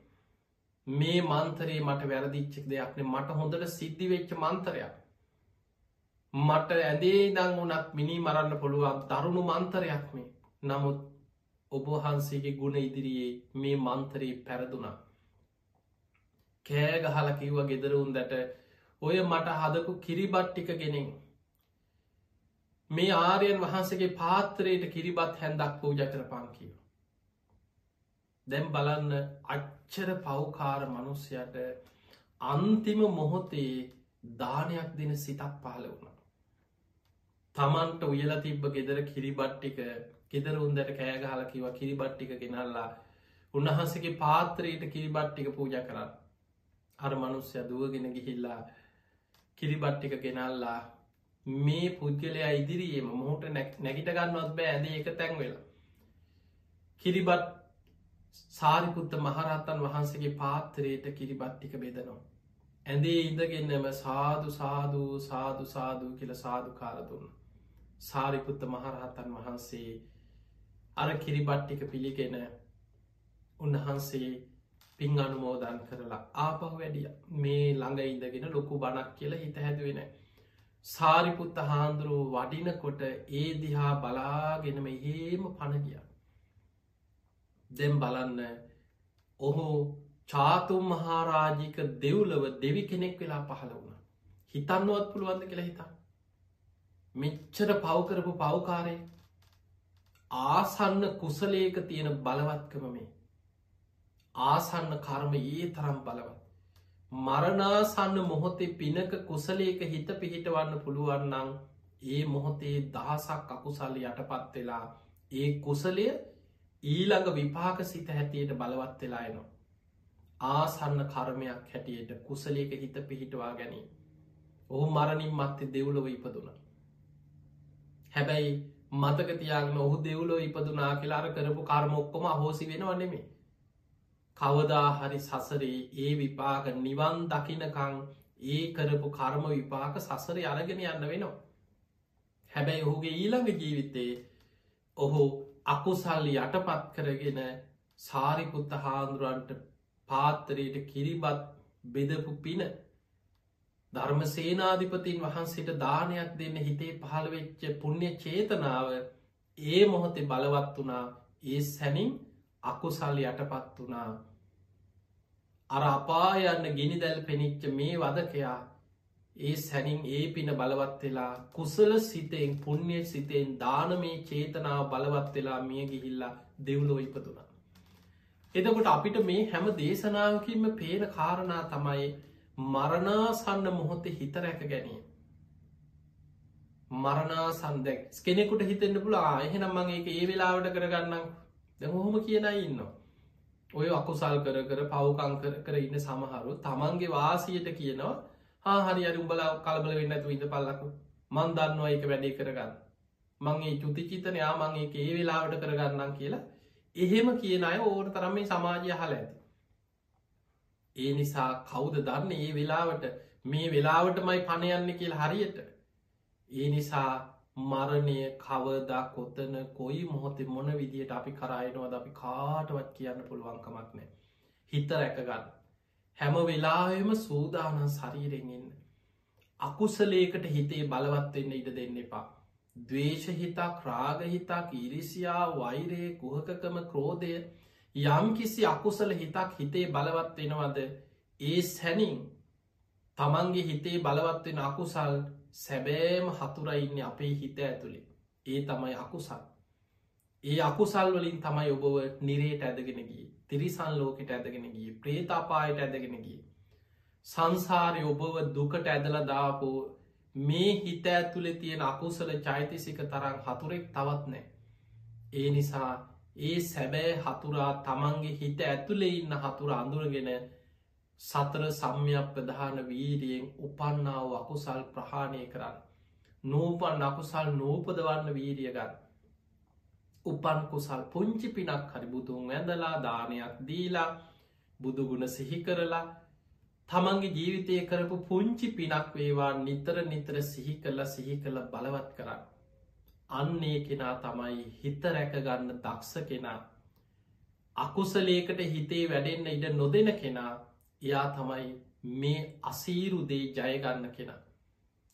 මේ මන්තරේ මට වැරදිච්චෙක් දෙයක්නේ. මට හොඳට සිද්ධි වෙච්ච මන්තරයක්. මට ඇදේ දං වනත් මිනි මරන්න පුළුවන් දරුණු මන්තරයක් මේ. නමුත් ඔබහන්සේගේ ගුණ ඉදිරියේ මේ මන්තරයේ පැරදුනා. කෑ ගහල කිව්ව ගෙදරුන්දට ඔය මට හදපු කිරිබට්ටික ගෙනෙන් මේ ආරයන් වහන්සගේ පාත්‍රයට කිරිබත් හැන්දක් පූජ කරපන් කියව. දැම් බලන්න අච්චර පව්කාර මනුස්්‍යයට අන්තිම මොහොතේ දානයක් දෙන සිතක් පහල වුණ. තමන්ට උයල තිබ්බ ගෙදර කිරිබට්ටික ගෙදර උන්දට කෑගහල කිව කිරිබට්ටික ගෙනල්ලා උන්වහන්සගේ පාත්‍රයට කිරිබට්ටික පූජ කරන්න. අර මනුස්්‍ය දුවගෙන ගිහිල්ලා කිරිබට්ටික ගෙනල්ලා මේ පුද්ගලයා ඉදිරියේම මොහට නැගිට ගන්නවත් බෑ. ඇද එක තැන් වෙලා. කිරිබට් සාරිපුත්ත මහරත්තන් වහන්සේගේ පාත්තරයට කිරිබට්ටික බෙදනවා. ඇඳේ ඉඳගෙන්නම සාදු සාධූ සාදු සාධූ කියල සාධු කාරදුන්න සාරිපුත්ත මහරහතන් වහන්සේ අර කිරිබට්ටික පිළිගෙන උන්වහන්සේ පින් අනුමෝදන් කරලා ආපහු වැඩිය මේ ළඟ ඉඳගෙන ලොකු බණක් කියලා හිත හැදුවෙන. සාරිපුත්ත හාන්දුරුව වඩිනකොට ඒ දිහා බලාගෙනම හේම පණගිය. දෙම් බලන්න ඔහු චාතුම් මහාරාජික දෙව්ලව දෙවි කෙනෙක් වෙලා පහළ වුණ. හිතන්නවත් පුළුවන්ද කියලා හිතා. මෙච්චර පවකරපු පවකාරය ආසන්න කුසලේක තියෙන බලවත්කම මේ ආසන්න කර්ම ඒ තරම් බලවත්. මරණාසන්න මොහොතේ පිනක කුසලේක හිත පිහිටවන්න පුළුවන්නං ඒ මොහොතේ දහසක් අකුසල්ල යටපත් වෙලා ඒ කුසලය ඊළඟ විපාක සිත හැටියට බලවත් වෙලා එනවා. ආසන්න කර්මයක් හැටියට කුසලයක හිත පිහිටවා ගැනී. ඔහු මරණින් මත්තේ දෙව්ලොව ඉපදුන. හැබැයි මතකතියාගෙන ඔහු දෙව්ලෝ ඉපදුනා කියලාර කරපු කර්මොක්කොම අහෝසි වෙනවා නෙමේ. කවදා හරි සසරේ ඒ විපාක නිවන් දකිනකං ඒ කරපු කර්ම විපාක සසර අරගෙන යන්න වෙනවා. හැබැයි ඔහුගේ ඊළඟ ජීවිතයේ ඔහු අකුසල්ලි යටපත් කරගෙන සාරිපුත්ත හාන්දුරුවන්ට පාත්තරයට කිරිබත් බෙදපු පින ධර්ම සේනාධිපතින් වහන්සේට දානයක් දෙන්න හිතේ පහළවෙච්ච පුුණ්‍ය චේතනාව ඒ මොහොතේ බලවත් වනා ඒ සැනින් අකුසල් යටපත් වනා අර අපායන්න ගිනි දැල් පෙනිච්ච මේ වදකයා ඒ සැනින් ඒ පින බලවත් වෙලා කුසල සිතෙන් පුුණ්‍ය සිතෙන් දානමේ චේතනාව බලවත් වෙලා මිය ගිහිල්ලා දෙව්ලෝ ඉපතුනා. එදකොට අපිට මේ හැම දේශනාවකින්ම පේන කාරණා තමයි මරණාසන්න මොහොතේ හිත රැක ගැනීම. මරණාසන්දැක් කෙනෙකුට හිතෙන්න්න පුලා එහෙනම් මගේ ඒ වෙලාවට කරගන්නම් දැහොහොම කියනයි ඉන්නවා. ඔය අකුසල් කර කර පවකං කර කර ඉන්න සමහරු තමන්ගේ වාසියට කියනවා හාහරි අරි උඹලා කලබල වෙන්න ඇතු ඉඳ පල්ලකු. මන් දන්නවා එක වැඩේ කරගන්න. මංගේ චුතිචිතනයා මංගේ ඒ වෙලාවට කරගන්නම් කියලා. එහෙම කියන අය ඕට තරම මේ සමාජය හල ඇති. ඒ නිසා කවුද දන්න? ඒ වෙලාවට මේ වෙලාවටමයි පණයන්න කියල හරියට. ඒ නිසා මරණය කවදා කොත්තන කොයි මොහොතේ මොන විදියට අපි කරයනවද අපි කාටවත් කියන්න පුළුවන්කමක් නෑ හිත රැකගන්න හැම වෙලාවෙම සූදානන් ශරීරෙන්ඉන්න අකුසලේකට හිතේ බලවත්වෙන්න ඉඩ දෙන්න එපා. දවේශහිතා ක්‍රාගහිතා ඉරිසියා වෛරය කුහකකම ක්‍රෝධය යම් කිසි අකුසල හිතක් හිතේ බලවත් වෙනවද? ඒ සැනින් තමන්ගේ හිතේ බලවත්වෙන අකුසල් සැබෑම හතුරයින්න අපේ හිත ඇතුළේ ඒ තමයි අකුසල්. ඒ අකුසල් වලින් තමයි ඔබව නිරේට ඇදගෙන ගිය. තිරිසන් ලෝකට ඇදගෙන ගිය. ප්‍රේතාපායට ඇදගෙන ගිය. සංසාරය ඔබව දුකට ඇදල දාපෝ මේ හිත ඇතුළෙ තියෙන අකුසල චෛතසික තරම් හතුරෙක් තවත් නෑ ඒ නිසා ඒ සැබෑ හතුරා තමන්ගේ හිත ඇතුළෙ ඉන්න හතුර අඳුරගෙන සතර සම්යක් ප්‍රධාන වීරියෙන් උපන්නාව අකුසල් ප්‍රහාණය කරන්න. නූපන් අකුසල් නූපදවන්න වීරියගන්න. උපන් කුසල් පුංචි පිනක් හරි බුදුන් වැඳලා දානයක් දීලා බුදුගුණ සිහි කරලා තමන්ගේ ජීවිතය කරපු පුංචි පිනක් වේවා නිතර නිතර සිහි කරලා සිහි කළ බලවත් කරන්න. අන්නේ කෙනා තමයි හිත රැකගන්න දක්ෂ කෙනා අකුසලේකට හිතේ වැඩෙන්න්න ඉඩ නොදෙන කෙනා එයා තමයි මේ අසීරුදේ ජයගන්න කෙනා.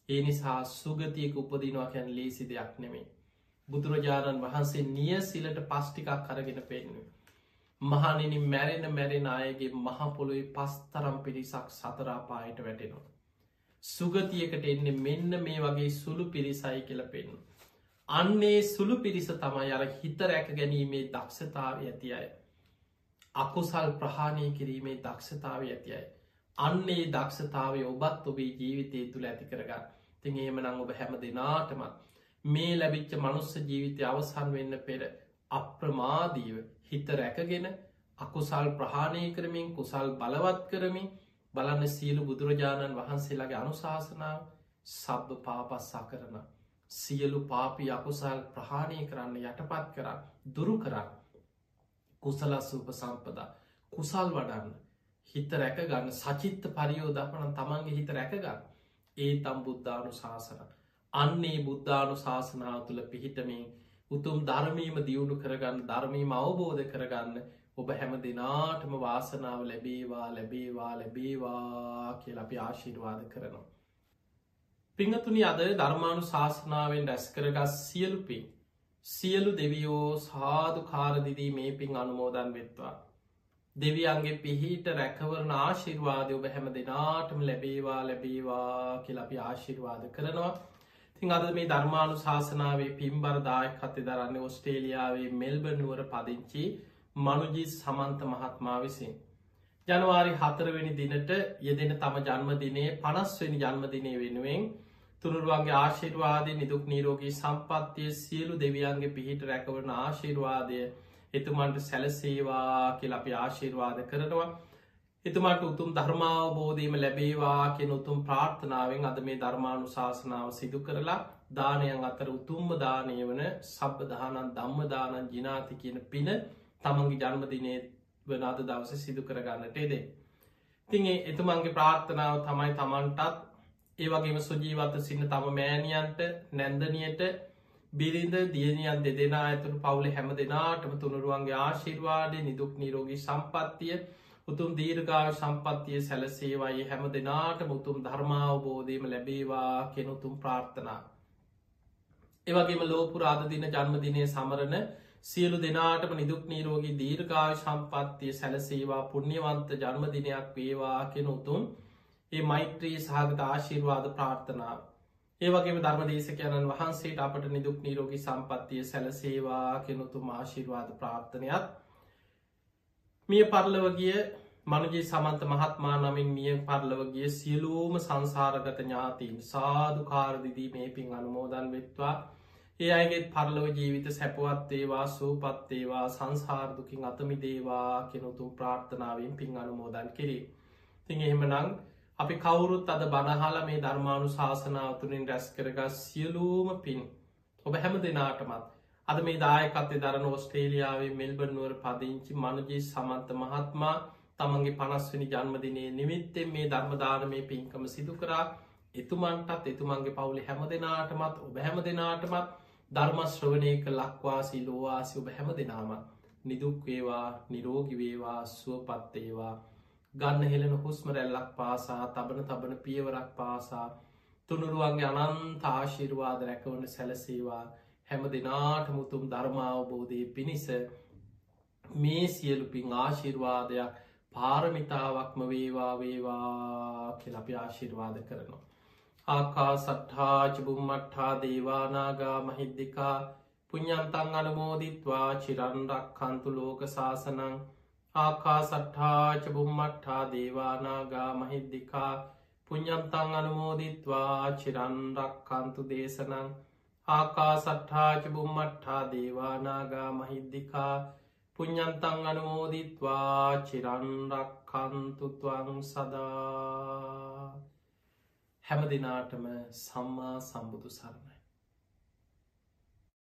ඒ නිසා සුගතියක උපදිනවා කැන් ලේසි දෙයක් නෙමේ බුදුරජාණන් වහන්සේ නිය සිලට පස්්ටිකක් කරගෙන පෙන්ව මහනිනි මැරෙන මැරෙන අයගේ මහපොළොයි පස්තරම් පිරිසක් සතරාපායට වැටෙනවා. සුගතියකට එන්නේ මෙන්න මේ වගේ සුළු පිරිසයි කියල පෙන්ු අන්නේ සුළු පිරිස තමයි අර හිත රැක ගැනීමේ දක්ෂතාව ඇති අය. අකුසල් ප්‍රහාණය කිරීමේ දක්ෂතාව ඇති අයි. අන්නේ දක්ෂතාවය ඔබත් ඔබේ ජීවිතය තුළ ඇති කරගන්න තින් ඒම නං ඔබ හැම දෙනාටමත් මේ ලැබිච්ච මනුස්ස ජීවිතය අවසන් වෙන්න පෙර අප්‍රමාදීව හිත රැකගෙන අකුසල් ප්‍රහාණය කරමින් කුසල් බලවත් කරමින් බලන්න සියලු බුදුරජාණන් වහන්සේලාගේ අනුශාසනාව සබ්භ පාපස්සා කරනා සියලු පාපි අකුසල් ප්‍රහාණය කරන්න යටපත් කරන්න දුරු කරන්න කුසලස්සූප සම්පදා. කුසල් වඩන්න. හිත රැකගන්න සචිත්ත පරියෝදපන තමන්ගේ හිත රැකගන්න ඒ තම් බුද්ධානු ශාසන අන්නේ බුද්ධානු ශාසනාව තුළ පිහිටමින් උතුම් ධර්මීම දියුණු කරගන්න ධර්මීම අවබෝධ කරගන්න ඔබ හැම දෙනාටම වාසනාව ලැබේවා ලැබේවා ලැබේවා කියල අපි ආශිර්වාද කරනවා. පිංහතුනි අද ධර්මාණු ශාසනාවෙන් රැස් කරගස් සියලු පින් සියලු දෙවියෝ සාධු කාරදිදී මේ පින් අනුමෝදන් වෙත්වා. දෙවියන්ගේ පිහිට රැකවරන ආශිර්වාදය ඔබ හැම දෙනාටම ලැබේවා ලැබේවා කියලපි ආශිර්වාද කරනවා. තින් අද මේ ධර්මාණු ශාසනාවේ පින්බරදායක් කත්තේ දරන්න ඔස්ට්‍රේලියාවේ මෙල්බනුවර පදිංචි මනුජී සමන්ත මහත්මා විසින්. ජනවාරි හතරවෙනි දිනට යෙදෙන තම ජන්මදිනයේ පනස්වනි ජන්මදිනය වෙනුවෙන් තුනුරුවන්ගේ ආශිර්වාදය නිදුක් නීරෝගී සම්පත්තිය සියලු දෙවියන්ගේ පිහිට රැකවන ආශිර්වාදය එතුමන්ට සැලසේවා කියල අපි ආශිර්වාද කරනවා එතුමට උතුම් ධර්මාවබෝධීම ලැබේවා කියෙන උතුම් ප්‍රාර්ථනාවෙන් අද මේ ධර්මානු ශාසනාව සිදු කරලා දානයන් අතර උතුම්ම දානය වන සබ්බදානන් දම්මදානන් ජිනාති කියන පින තමන්ගේ ජන්මදිනය වන අද දවස සිදු කරගන්නට එදේ. තිගේ එතුමන්ගේ ප්‍රාර්ථනාව තමයි තමන්ටත් ඒ වගේම සුජීවත සින්න තම මෑණියන්ට නැන්දනියට බිරිඳ දියනියන් දෙදෙනා ඇතුළු පවුල හැම දෙනාටම තුනුරුවන්ගේ ආශිර්වාඩය නිදුක් නිරෝගී සම්පත්තිය උතුම් දීර්ගාව සම්පත්තිය සැලසේවයි හැම දෙනාට මුතුම් ධර්මාවබෝධයම ලැබේවා කෙනුතුම් ප්‍රාර්ථනා. ඒවගේම ලෝපුරාධ දින ජන්මදිනය සමරණ සියලු දෙනාටම නිදුක් නීරෝගී දීර්ගාව සම්පත්තිය සැලසේවා පුුණ්්‍යවන්ත ජන්මදිනයක් වේවා කෙනුතුම් ඒ මෛත්‍රී සහගත ආශිර්වාද ප්‍රාර්ථනාව. ඒවගේම ධර්මදේශකයණන් වහන්සේට අපට නිදුක් නීරෝගී සම්පත්තිය සැලසේවා කෙනුතුම ආශිර්වාද ප්‍රාර්ථනයක්. මිය පරලවගිය මනුජී සමන්ත මහත්මා නමින් මිය පරලවගිය සියලූම සංසාරගත ඥාතීන් සාධකාරදිදී මේ පින් අනුමෝදන් වෙත්වා ඒ අයගෙත් පරලව ජීවිත සැපවත්තේවා සූපත්තේවා සංසාර්දුකින් අතමිදේවා කෙනුතුම් ප්‍රාර්ථනාවෙන් පින් අනුමෝදන් කිරේ. තින් එහෙම නං අපි කවුරුත් අද බණහල මේ ධර්මාණු ශාසනාව තුළින් රැස් කරගස් සියලූම පින් ඔබ හැම දෙනාටමත් අද මේ දායකත්තේ දරන ඔස්ට්‍රේලියාවේ මෙල්බර්නුවර පදිංචි මනුජී සමන්ත මහත්මා තමන්ගේ පනස්වනි ජන්මදිනයේ නිමිත්තෙන් මේ ධර්මධානමය පින්කම සිදු කරා. එතුමන්ටත් එතුමන්ගේ පවුලි හැම දෙනාටමත් ඔබ හැම දෙනාටමත් ධර්මශ්‍රවනයක ලක්වාසී ලෝවාසි ඔබ හැම දෙනාමත් නිදුක්වේවා නිරෝගිවේවා සුවපත්තේවා ගන්න හෙළෙන හුස්ම රැල්ලක් පාසා තබන තබන පියවරක් පාසා තුනුරුවන්ගේ අනන්ත ආශිර්වාද රැකවන සැලසේවා. හැම දෙනාට මුතුම් ධර්මාවබෝධය පිණිස මේ සියලුපින් ආශිර්වාදයක් පාරමිතාවක්ම වේවා වේවා කෙලපි ආශිර්වාද කරනවා. ආකා සට්හාචබුම්මට්හා දේවානාගා මහිද්දිකා පුඤ්ඥන්තන් අනමෝදිත්වා. චිරන්රක් කන්තු ලෝක ශාසනං ආකා සට්හාච බුම්මට්හා දේවානාගා මහිද්දිකා පුඤ්ඥන්තං අනුමෝදිත්වා චිරන්රක් කන්තු දේශනං ආකා සට්හාච බුම්මට්හා දේවානාගා මහිද්දිකා පුඤ්ඥන්තං අනුමෝදිත්වා චිරන්රක් කන්තුතුවන් සදා හැම දෙනාටම සම්මා සම්බුදු සරණයි.